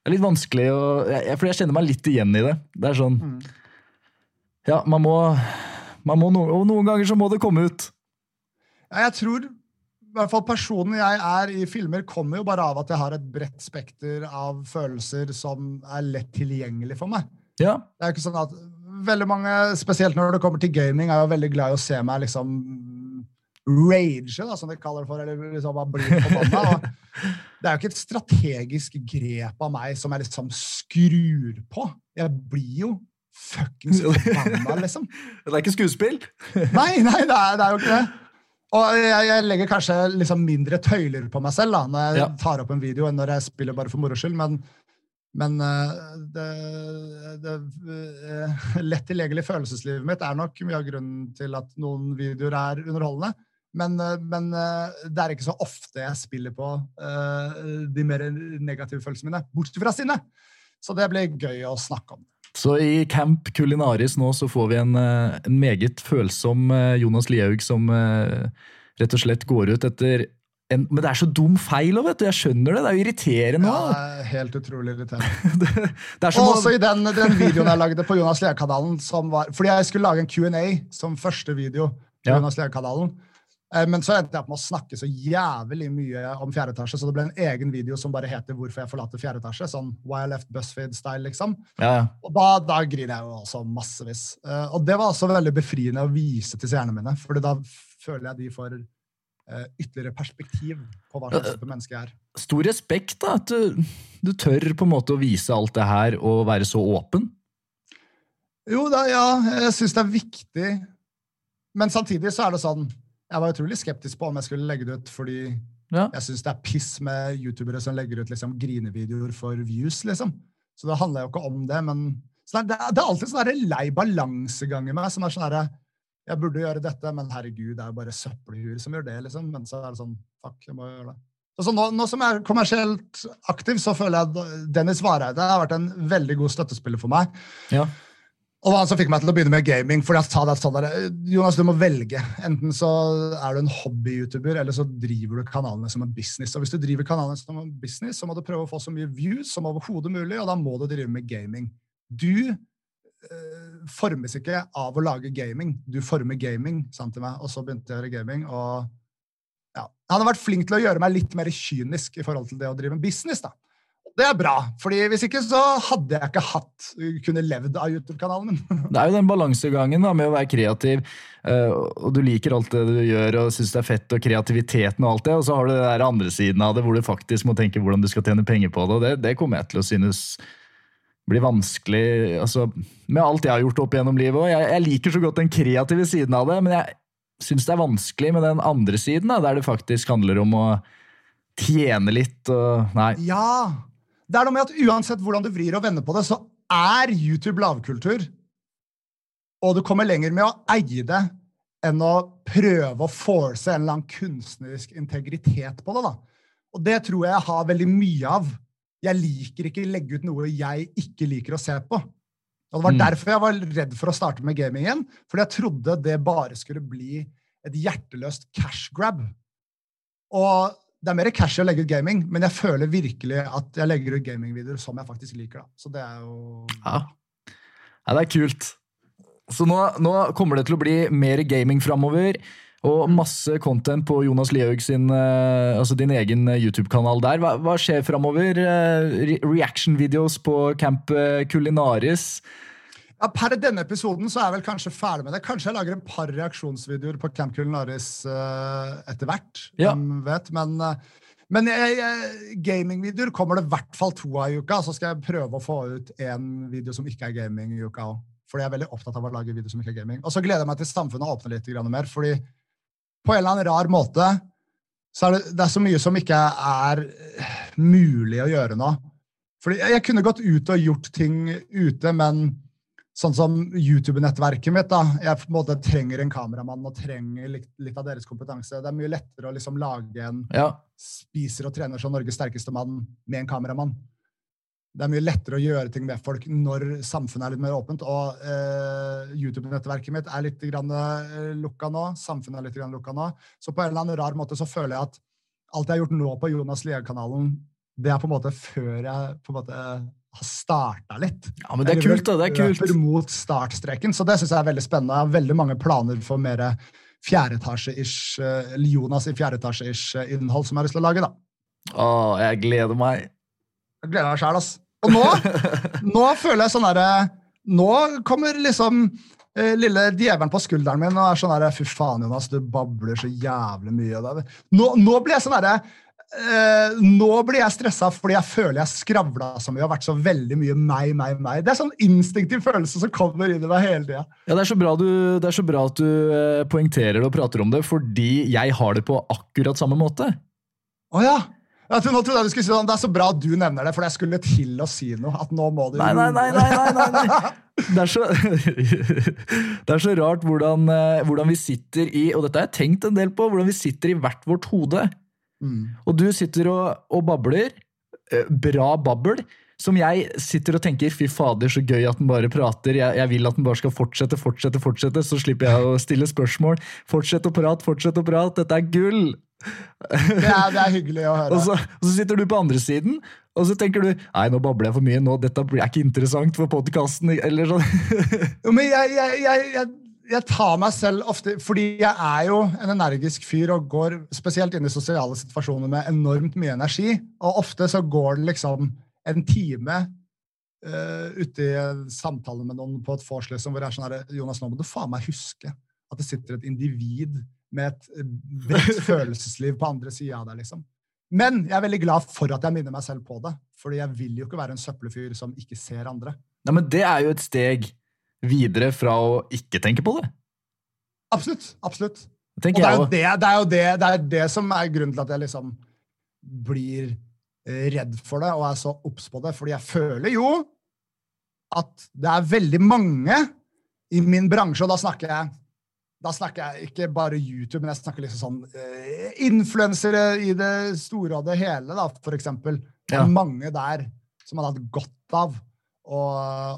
Det er litt vanskelig å jeg, For jeg kjenner meg litt igjen i det. Det er sånn Mm. Ja, man må, man må no, Og noen ganger så må det komme ut. Ja, jeg tror i hvert fall personen jeg er i filmer, kommer jo bare av at jeg har et bredt spekter av følelser som er lett tilgjengelig for meg. Ja. Det er ikke sånn at veldig mange, spesielt når det kommer til gaming, er jo veldig glad i å se meg liksom rage, da, som de kaller det for. eller liksom bare bli forbanna. Det er jo ikke et strategisk grep av meg som jeg liksom skrur på. Jeg blir jo fuckings forbanna, liksom. Det er ikke skuespill? Nei, nei, det er, det er jo ikke det. Og jeg, jeg legger kanskje liksom mindre tøyler på meg selv da, når jeg Ja. tar opp en video, enn når jeg spiller bare for moro skyld. Men, men eh, det, det eh, lett tilgjengelige følelseslivet mitt er nok mye av grunnen til at noen videoer er underholdende. Men, eh, men det er ikke så ofte jeg spiller på de mer negative følelsene mine, bortsett fra sinne. Så det blir gøy å snakke om. Så i Camp Kulinaris nå så får vi en, eh, en meget følsom eh, Jonas Lihaug som eh, rett og slett går ut etter en, Men det er så dum feil òg, vet du. Jeg skjønner det. Det er jo irriterende. Ja, det er helt utrolig irriterende. det, det Og også i den, den videoen jeg lagde på Jonas Lea-kanalen, fordi jeg skulle lage en Q&A som første video på Ja. Jonas Lea-kanalen, Eh, men så endte jeg opp med å snakke så jævlig mye om fjerde etasje, så det ble en egen video som bare heter 'Hvorfor jeg forlater fjerde etasje', sånn Why I Left BuzzFeed-style, liksom. ja, ja. Og da, da griner jeg jo også massevis. Eh, og det var også veldig befriende å vise til seerne mine, for da føler jeg de får eh, ytterligere perspektiv på hva slags type menneske jeg er. Stor respekt, da. At du, du tør på en måte å vise alt det her og være så åpen. Jo da, ja, jeg syns det er viktig. Men samtidig så er det sånn Jeg var utrolig skeptisk på om jeg skulle legge det ut, fordi Ja. jeg syns det er piss med youtubere som legger ut liksom grinevideoer for views, liksom. Så det handler jo ikke om det, men så det, det er alltid sånn lei balansegang i meg som er sånn herre Jeg burde gjøre dette, men herregud, det er jo bare søppelhuer som gjør det, liksom. Men så er det sånn Fuck, jeg må gjøre det. Så, så nå, nå som jeg er kommersielt aktiv, så føler jeg at Dennis Vareide har vært en veldig god støttespiller for meg. Ja. Og hva som fikk meg til å begynne med gaming. fordi jeg sa det sånn der, Jonas, du må velge. Enten så er du en hobby-youtuber, eller så driver du kanalene som en business. Og hvis du driver kanalene som en business, så må du prøve å få så mye views som overhodet mulig, og da må du drive med gaming. Du eh, formes ikke av å lage gaming. Du former gaming, sa han til meg. Og så begynte jeg å gjøre gaming. og ja, Han har vært flink til å gjøre meg litt mer kynisk i forhold til det å drive en business. da. Det er bra, fordi hvis ikke så hadde jeg ikke hatt kunne levd av YouTube-kanalen min. Det er jo den balansegangen da, med å være kreativ, eh, og du liker alt det du gjør og syns det er fett, og kreativiteten og alt det, og så har du det der andre siden av det hvor du faktisk må tenke hvordan du skal tjene penger på det, og det, det kommer jeg til å synes blir vanskelig altså, med alt jeg har gjort opp gjennom livet. Og jeg, jeg liker så godt den kreative siden av det, men jeg syns det er vanskelig med den andre siden, da, der det faktisk handler om å tjene litt og Nei. Ja! Det er noe med at uansett hvordan du vrir og vender på det, så er YouTube lavkultur. Og du kommer lenger med å eie det enn å prøve å force en eller annen kunstnerisk integritet på det. da. Og det tror jeg jeg har veldig mye av. Jeg liker ikke å legge ut noe jeg ikke liker å se på. Og Det var Mm. derfor jeg var redd for å starte med gaming igjen. Fordi jeg trodde det bare skulle bli et hjerteløst cash grab. Og det er mer cash å legge ut gaming, men jeg føler virkelig at jeg legger ut gamingvideoer som jeg faktisk liker. da. Så det er jo Ja. ja, det er kult. Så nå, nå kommer det til å bli mer gaming framover. Og masse content på Jonas Lihaug sin, eh, altså din egen eh, YouTube-kanal der. Hva, hva skjer framover? Eh, re Reaction-videos på Camp Kulinaris. Ja, Per denne episoden så er jeg vel kanskje ferdig med det. Kanskje jeg lager et par reaksjonsvideoer på Camp Culinaris uh, etter hvert. Ja. Vet. Men, uh, men gamingvideoer kommer det i hvert fall to av i uka. Så skal jeg prøve å få ut en video som ikke er gaming i uka òg. Fordi jeg er veldig opptatt av å lage videoer som ikke er gaming. Og så gleder jeg meg til samfunnet åpner litt mer. fordi på en eller annen rar måte så er det, det er så mye som ikke er eh, mulig å gjøre nå. Fordi jeg kunne gått ut og gjort ting ute, men sånn som YouTube-nettverket mitt, da. Jeg på en måte trenger en kameramann og trenger litt, litt av deres kompetanse. Det er mye lettere å liksom lage en Ja, spiser og trener som Norges sterkeste mann med en kameramann. Det er mye lettere å gjøre ting med folk når samfunnet er litt mer åpent. Og eh, YouTube-nettverket mitt er litt grann, eh, lukka nå. Samfunnet er litt grann lukka nå. Så på en eller annen rar måte så føler jeg at alt jeg har gjort nå på Jonas Lie-kanalen, det er på en måte før jeg på en måte har starta litt. ja men det er kult, da. Det er kult. mot startstreken, så det syns jeg er veldig spennende. Jeg har veldig mange planer for mer fjerdeetasje-ish, eh, Jonas i fjerdeetasje-ish eh, innhold som jeg har lyst til å lage. da. Å, jeg gleder meg. Jeg gleder meg sjæl, ass. Og nå, nå føler jeg sånn herre Nå kommer liksom eh, lille djevelen på skulderen min og er sånn der Fy faen, Jonas, du babler så jævlig mye. Nå, nå blir jeg sånn derre eh, Nå blir jeg stressa fordi jeg føler jeg skravla så mye og har vært så veldig mye meg, meg, meg. Det er sånn instinktiv følelse som kommer inn i meg hele tida. Ja, det er, så bra du, det er så bra at du eh, poengterer det og prater om det, fordi jeg har det på akkurat samme måte. Å oh, ja. Jeg tror, nå trodde jeg du skulle si sånn, Det er så bra at du nevner det, for jeg skulle til å si noe. At nå må du Nei, nei, nei. nei, nei, nei. Det, er så, det er så rart hvordan, eh, hvordan, vi sitter i Og dette har jeg tenkt en del på. Hvordan vi sitter i hvert vårt hode. Mm. Og du sitter og, og babler. Eh, bra babbel som jeg sitter og tenker fy fader, så gøy at den bare prater. Jeg, jeg, vil at den bare skal fortsette, fortsette, fortsette. Så slipper jeg å stille spørsmål. Fortsett å prate, fortsett å prate. Dette er gull! Det er, det er, hyggelig å høre. Og så, og så, sitter du på andre siden, og så tenker du nei, nå babler jeg for mye. nå, Dette blir ikke interessant for podkasten. Sånn. men jeg, jeg, jeg, jeg, tar meg selv ofte Fordi jeg er jo en energisk fyr og går spesielt inn i sosiale situasjoner med enormt mye energi. Og ofte så går det liksom en time uh, ute i samtale med noen på et vors liksom, hvor jeg er sånn her, Jonas, nå må du faen meg huske at det sitter et individ med et eh, bredt følelsesliv på andre sida av deg, liksom. Men jeg er veldig glad for at jeg minner meg selv på det. Fordi jeg vil jo ikke være en søppelfyr som ikke ser andre. Nei, Men det er jo et steg videre fra å ikke tenke på det. Absolutt. Absolutt. Det er, det, det, er jo det, det er det som er grunnen til at jeg liksom blir eh, redd for det og er så obs på det. Fordi jeg føler jo at det er veldig mange i min bransje, og da snakker jeg da snakker jeg ikke bare YouTube, men jeg snakker liksom sånn uh, influensere i det store og det hele, da, for eksempel. Det ja. mange der som hadde hatt godt av å,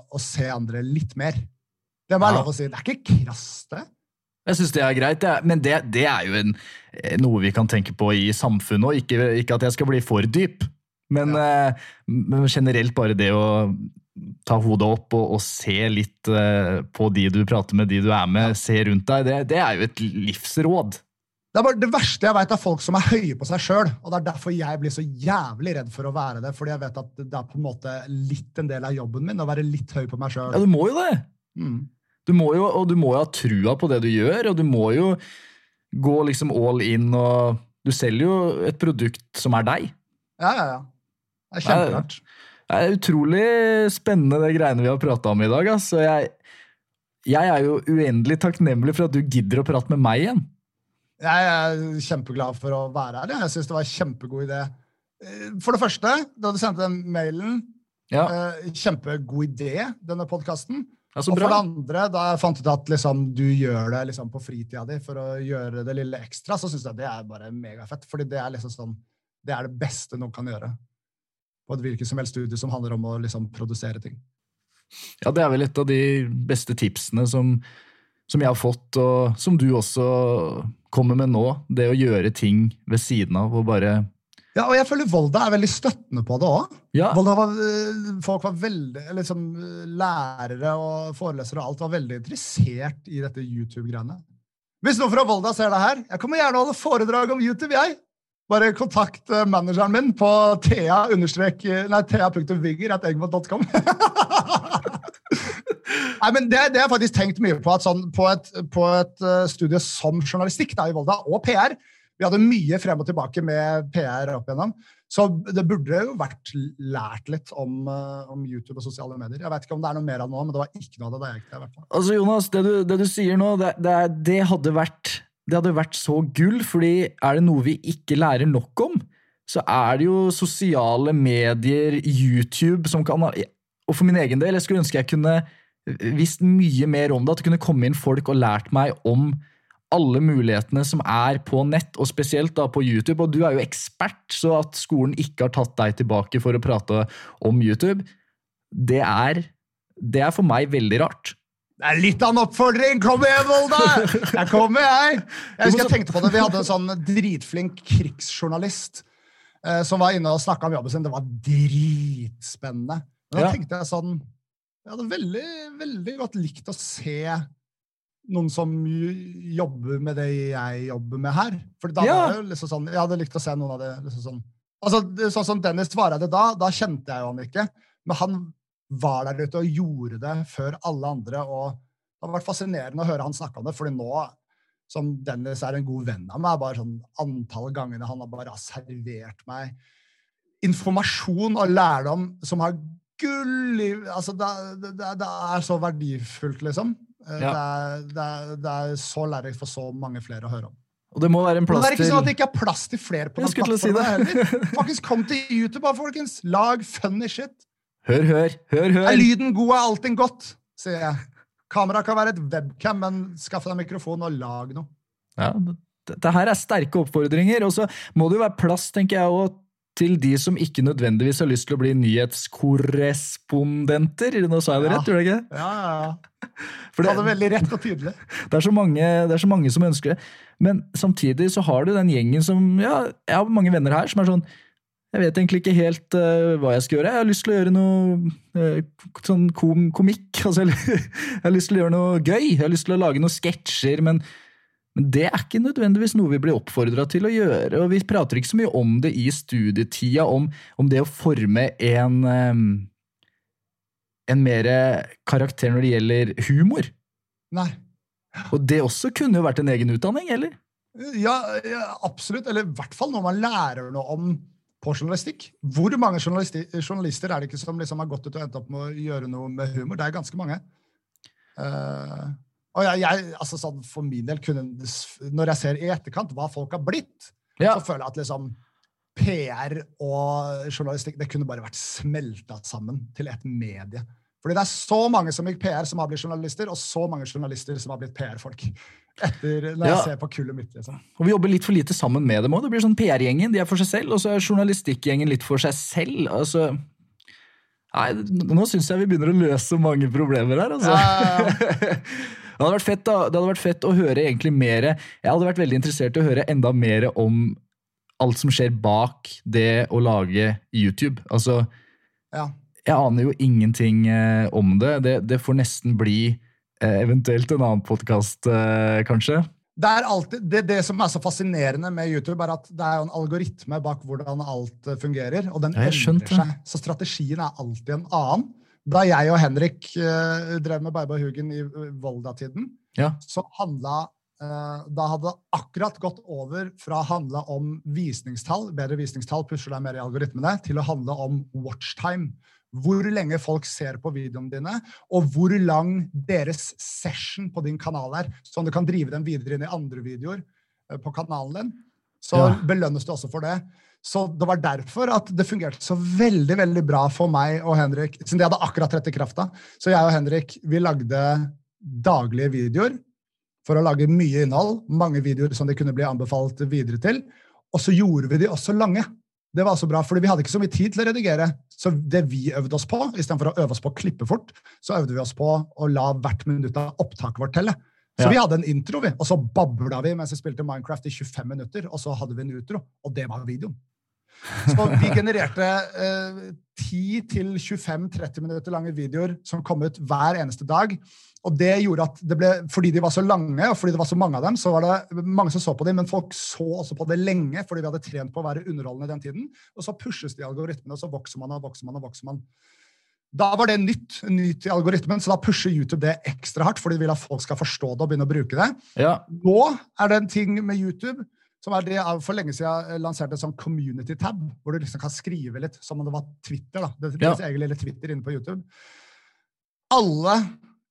å, se andre litt mer. Det jeg ja. lov å si. Det er ikke krast, det. Jeg syns det er greit, men det, det er jo en, eh, noe vi kan tenke på i samfunnet. òg. ikke, ikke, at jeg skal bli for dyp, men, ja. uh, men generelt bare det å ta hodet opp og, og se litt uh, på de du prater med, de du er med, se rundt deg, det, det er jo et livsråd. Det, er bare, det verste jeg vet, er folk som er høye på seg sjøl. Og det er derfor jeg blir så jævlig redd for å være det. Fordi jeg vet at det er på en måte litt en del av jobben min å være litt høy på meg sjøl. Ja, du må jo det. Mm. Du må jo, og du må jo ha trua på det du gjør, og du må jo gå liksom all in og Du selger jo et produkt som er deg. Ja, ja, ja. Det er kjemperart. Det er utrolig spennende, det greiene vi har prata om i dag. Altså. Jeg, jeg, er jo uendelig takknemlig for at du gidder å prate med meg igjen. Jeg er kjempeglad for å være her. Jeg syns det var en kjempegod idé. For det første, da du sendte den mailen, ja. Eh, kjempegod idé, denne podkasten. Ja, og for det andre, da jeg fant ut at liksom, du gjør det liksom, på fritida di for å gjøre det lille ekstra, så syns jeg det er bare megafett. Fordi det er liksom sånn, det er det beste noen kan gjøre på et hvilket som helst studie som handler om å liksom produsere ting. Ja, det er vel et av de beste tipsene som, som jeg har fått, og som du også kommer med nå. Det å gjøre ting ved siden av og bare ja, og jeg føler Volda er veldig støttende på det òg. Ja. Var, eh, folk var veldig, liksom, Lærere og forelesere og alt var veldig interessert i dette YouTube-greiene. Hvis noen fra Volda ser det her, jeg kommer gjerne holde foredrag om YouTube, jeg. Bare kontakt eh, manageren min på thea.vigger.egmont.com. Nei, men det, det har jeg faktisk tenkt mye på. at sånn, På et, på et studie som journalistikk da, i Volda, og PR Vi hadde mye frem og tilbake med PR opp igjennom. Så det burde jo vært lært litt om, uh, om, YouTube og sosiale medier. Jeg vet ikke om det er noe mer av nå, men det var ikke noe av det da jeg gikk der. Altså, Jonas, det du, det du sier nå, det, det, det hadde vært det hadde vært så gull, fordi er det noe vi ikke lærer nok om, så er det jo sosiale medier, YouTube, som kan Og for min egen del, jeg skulle ønske jeg kunne visst mye mer om det. At det kunne komme inn folk og lært meg om alle mulighetene som er på nett, og spesielt da på YouTube. Og du er jo ekspert, så at skolen ikke har tatt deg tilbake for å prate om YouTube, det er, det er for meg veldig rart. Det er litt av en oppfordring! Kom igjen, Volda! Jeg kommer, jeg! Jeg husker jeg tenkte på det. Vi hadde en sånn dritflink krigsjournalist eh, som var inne og snakka om jobben sin. Det var dritspennende. Men da ja. tenkte jeg sånn Jeg hadde veldig, veldig godt likt å se noen som jobber med det jeg jobber med her. For da ja. var det liksom sånn, Jeg hadde likt å se noen av det liksom sånn Altså, Sånn som Dennis Vareide da, da kjente jeg jo han ikke. Men han var der ute og gjorde det før alle andre. og Det har vært fascinerende å høre han snakke om det, fordi nå som Dennis er en god venn av meg, bare sånn antall gangene han har bare servert meg informasjon og lærdom som har gull i altså det, det, det, er så verdifullt, liksom. Eh, ja. Det, er, det, er, det, er, så lærerikt for så mange flere å høre om. Og det må være en plass til... Det er ikke sånn at det ikke er plass til flere på den plattformen heller. Faktisk, Kom til YouTube, da, folkens! Lag funny shit. Hør, hør, hør, hør. Er lyden god, er allting godt, sier jeg. Kamera kan være et webcam, men skaff deg mikrofon og lag noe. Ja, Dette her er sterke oppfordringer. Og så må det jo være plass, tenker jeg, til de som ikke nødvendigvis har lyst til å bli nyhetskorrespondenter. Nå sa jeg det rett, ja. gjorde jeg ikke det? Ja, ja, ja. Det, det veldig rett og tydelig. Det er, så mange, det er så mange som ønsker det. Men samtidig så har du den gjengen som Ja, jeg har mange venner her som er sånn jeg vet egentlig ikke helt uh, hva jeg skal gjøre. Jeg har lyst til å gjøre noe uh, sånn kom komikk. Altså, jeg har lyst til å gjøre noe gøy. Jeg har lyst til å lage noen sketsjer. Men men det er ikke nødvendigvis noe vi blir oppfordra til å gjøre. og Vi prater ikke så mye om det i studietida, om, om det å forme en um, en mer karakter når det gjelder humor. Nei. Og det også kunne jo vært en egen utdanning, eller? Ja, ja absolutt. Eller i hvert fall når man lærer noe om på journalistikk. Hvor mange journalister er det ikke som liksom har gått ut og endt opp med å gjøre noe med humor? Det er ganske mange. Uh, og jeg, jeg, altså sånn For min del kunne Når jeg ser i etterkant hva folk har blitt, ja. så føler jeg at liksom PR og journalistikk det kunne bare vært smelta sammen til et medie. Fordi det er så mange som gikk PR, som har blitt journalister, og så mange journalister som har blitt PR-folk. Etter når ja. jeg ser på kullet mitt. liksom. Og Vi jobber litt for lite sammen med dem òg. Det blir sånn PR-gjengen de er for seg selv, og så er journalistikkgjengen litt for seg selv. altså... Nei, Nå syns jeg vi begynner å løse mange problemer her, altså. Ja. Det hadde vært fett, da. Det hadde vært fett å høre egentlig mer Jeg hadde vært veldig interessert i å høre enda mer om alt som skjer bak det å lage YouTube. Altså, ja. jeg aner jo ingenting eh, om det. det. det. får nesten bli eh, eventuelt en annen podkast, eh, kanskje. Det, er alltid, det, det, som er så fascinerende med YouTube, er at det er jo en algoritme bak hvordan alt eh, fungerer. Og den endrer seg. Så strategien er alltid en annen. Da jeg og Henrik uh, drev med Baiba Hugen i uh, Volda-tiden, ja. så handla uh, Da hadde det akkurat gått over fra å handle om visningstall, bedre visningstall pusher deg mer i algoritmene, til å handle om watchtime. Hvor lenge folk ser på videoene dine, og hvor lang deres session på din kanal er. Sånn du kan drive dem videre inn i andre videoer på kanalen din. Så ja. belønnes du også for det. Så det var derfor at det fungerte så veldig veldig bra for meg og Henrik. Siden de hadde akkurat rett i krafta. Så jeg og Henrik vi lagde daglige videoer for å lage mye innhold. Mange videoer som de kunne bli anbefalt videre til. Og så gjorde vi de også lange. Det var så bra, fordi Vi hadde ikke så mye tid til å redigere. Så det vi øvde oss på, istedenfor å øve oss på å klippe fort, så øvde vi oss på å la hvert minutt av opptaket vårt telle. Så ja. vi hadde en intro, vi, og så babla vi mens vi spilte Minecraft i 25 minutter. Og så hadde vi en utro, og det var videoen. Så vi genererte eh, 10-25-30 minutter lange videoer som kom ut hver eneste dag. Og det gjorde at det ble, Fordi de var så lange, og fordi det var så mange av dem, så var det mange som så på dem, men folk så også på det lenge fordi vi hadde trent på å være underholdende den tiden. Og så pushes de algoritmene, og så vokser man og vokser man og vokser man. Da var det nytt, nytt i algoritmen, så da pusher YouTube det ekstra hardt, fordi de vil at folk skal forstå det og begynne å bruke det. Ja. Nå er det en ting med YouTube som er det For lenge siden lanserte en sånn community tab, hvor du liksom kan skrive litt som om det var Twitter. da, det ja. egen lille Twitter inne på YouTube. Alle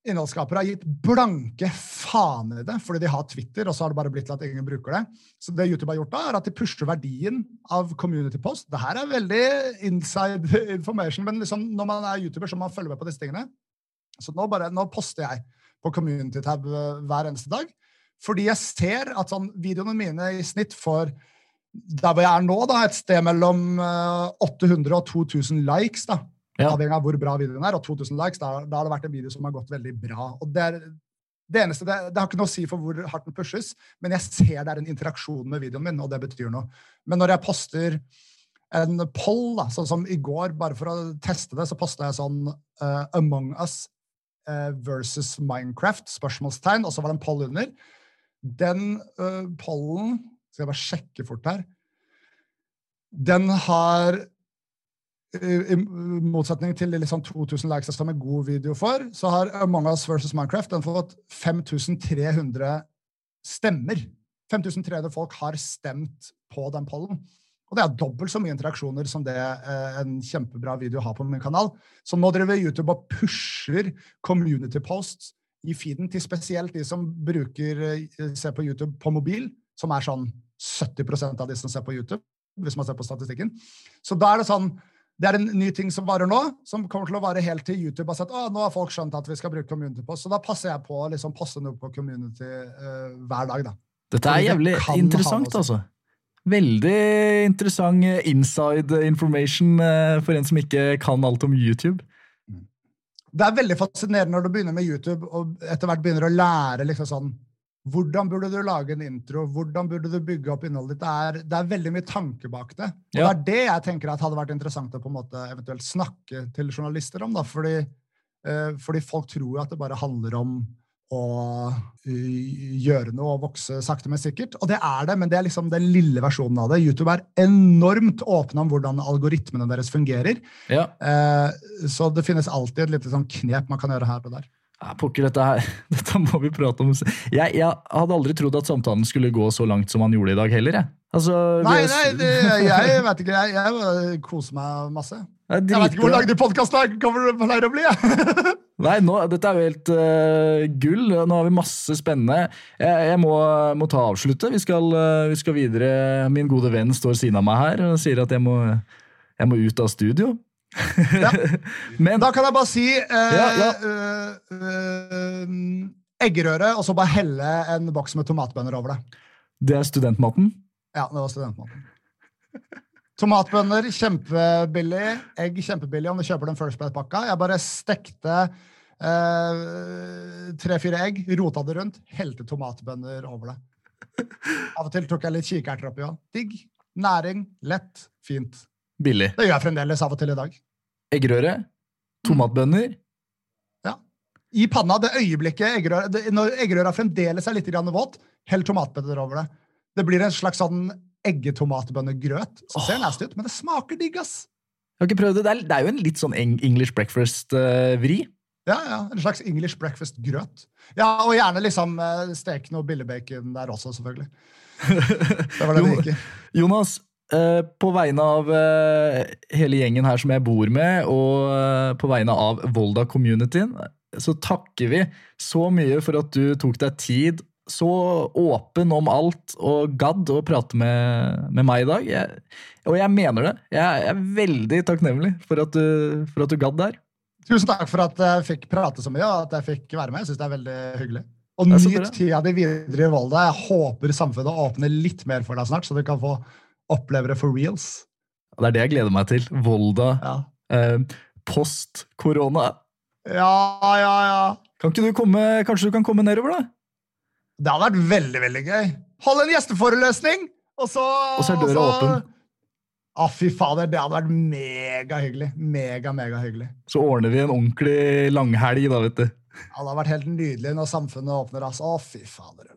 innholdsskapere har gitt blanke faen i det, fordi de har Twitter, og så har det bare blitt til at ingen bruker det. Så det YouTube har gjort da, er at de pusher verdien av community post. Det her er veldig inside information, men liksom når man er YouTuber, så må man følge med på disse tingene. Så nå, bare, nå poster jeg på community tab eh, hver eneste dag. Fordi jeg ser at sånn, videoene mine i snitt får der hvor jeg er nå, da, et sted mellom 800 eh, og 2000 likes. da, ja. Avhengig av hvor bra videoen er. Og 2000 likes, da, da, har det vært en video som har gått veldig bra. og det er det eneste, det, det, har ikke noe å si for hvor hardt den pushes, men jeg ser det er en interaksjon med videoen min, og det betyr noe. Men når jeg poster en poll, da, sånn som i går, bare for å teste det, så posta jeg sånn uh, Among Us uh, versus Minecraft, spørsmålstegn, og så var det en poll under. Den uh, pollen Skal jeg bare sjekke fort her. Den har i motsetning til liksom 2000 likes som en god video for, så har Among us versus Minecraft den fått 5300 stemmer. 5300 folk har stemt på den pollen. Og det er dobbelt så mye interaksjoner som det eh, en kjempebra video har på min kanal. Så nå driver YouTube og pusher community posts i feeden til spesielt de som bruker eh, ser på YouTube på mobil, som er sånn 70% av de som ser på YouTube, hvis man ser på statistikken. Så da er det sånn det er en ny ting som varer nå, som kommer til å vare helt til YouTube har sett å, nå har folk skjønt at vi skal bruke Community på, Så da passer jeg på å liksom poste noe på Community uh, hver dag. da. Dette er jævlig interessant, altså. Veldig interessant inside information eh, for en som ikke kan alt om YouTube. Det er veldig fascinerende når du begynner med YouTube og etter hvert begynner å lære liksom sånn hvordan burde du lage en intro? Hvordan burde du bygge opp innholdet ditt? Det er, det er veldig mye tanke bak det. Og ja. det er det jeg tenker at hadde vært interessant å på en måte eventuelt snakke til journalister om. da, Fordi, eh, fordi folk tror at det bare handler om å gjøre noe og vokse sakte, men sikkert. Og det er det, men det er liksom den lille versjonen av det. YouTube er enormt åpne om hvordan algoritmene deres fungerer. Ja. Eh, så det finnes alltid et lite sånn knep man kan gjøre her og der. Ja, Pokker, dette, her, dette må vi prate om. Jeg, jeg, hadde aldri trodd at samtalen skulle gå så langt som han gjorde i dag heller. Jeg. Altså, nei, nei, det, jeg vet ikke. Jeg, jeg koser meg masse. Jeg, vet ikke hvor lang de podkastene kommer pleier å bli. Nei, nå, dette er jo helt uh, gull. Nå har vi masse spennende. Jeg, jeg må, må, ta avslutte. Vi skal, uh, vi skal, videre. Min gode venn står siden av meg her og sier at jeg må, jeg må ut av studio. Ja. Men, da kan jeg bare si eh, ja, ja. eggerøre, og så bare helle en boks med tomatbønner over det. Det er studentmaten? Ja, det var studentmaten. Tomatbønner kjempebillig. Egg kjempebillig om du kjøper den First Bite-pakka. Jeg bare stekte Eh, tre-fire egg, rota det rundt, helte tomatbønner over det. Av og til tok jeg litt kikerter oppi òg. Digg. Næring. Lett. Fint. Billig. Det gjør jeg fremdeles av og til i dag. Eggerøre. Tomatbønner. Ja. I panna. Det øyeblikket eggerøra, det, når eggerøra fremdeles er litt våt, hell tomatbønner over det. Det blir en slags sånn eggetomatbønnegrøt. Så ser nasty ut, men det smaker digg, ass. Jeg har ikke prøvd det. Det er, det er jo en litt sånn English breakfast-vri. Ja, ja. En slags English breakfast-grøt. Ja, Og gjerne liksom uh, steke noe billebacon der også, selvfølgelig. Det var det det gikk i. Jonas, uh, på vegne av uh, hele gjengen her som jeg bor med, og på vegne av Volda-communityen, så takker vi så mye for at du tok deg tid så åpen om alt og gadd å prate med, med meg i dag. Jeg, og jeg mener det. Jeg, er veldig takknemlig for at du, for at du gadd der. Tusen takk for at jeg fikk prate så mye og at jeg fikk være med. Jeg synes det er veldig hyggelig. Og nyt tida di videre i Volda. Jeg håper samfunnet åpner litt mer for deg snart, så du kan få oppleve det for reals. Det er det jeg gleder meg til. Volda ja. eh, post korona. Ja, ja, ja. Kan ikke du komme, Kanskje du kan komme nedover, da? Det hadde vært veldig veldig gøy. Hold en gjesteforeløsning, og så Og så er døra åpen. Å, fy fader, det hadde vært megahyggelig. Mega, megahyggelig. Så ordner vi en ordentlig langhelg, da, vet du. Ja, det hadde vært helt nydelig når samfunnet åpner. Altså. Å, fy fader.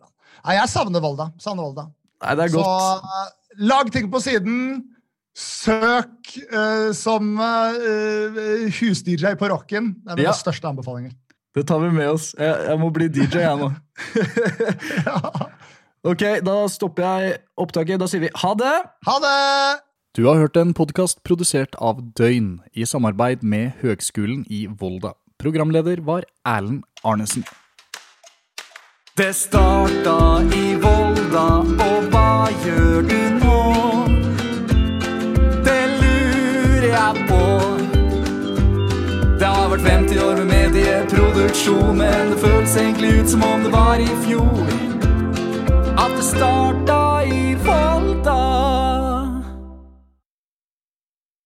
Nei, jeg savner Volda. Savner Volda. Nei, det er godt. Så uh, lag ting på siden. Søk uh, som uh, hus-DJ på rocken. Det er mine ja. største anbefalinger. Det tar vi med oss. Jeg, jeg må bli DJ, jeg nå. ja. Ok, da stopper jeg opptaket. Da sier vi ha det! Ha det! Du har hørt en podkast produsert av Døgn i samarbeid med Høgskolen i Volda. Programleder var Erlend Arnesen. Det starta i Volda, og hva gjør du nå? 50 år med medieproduksjon, men det føles egentlig ut som om det var i fjor at det starta i Volda.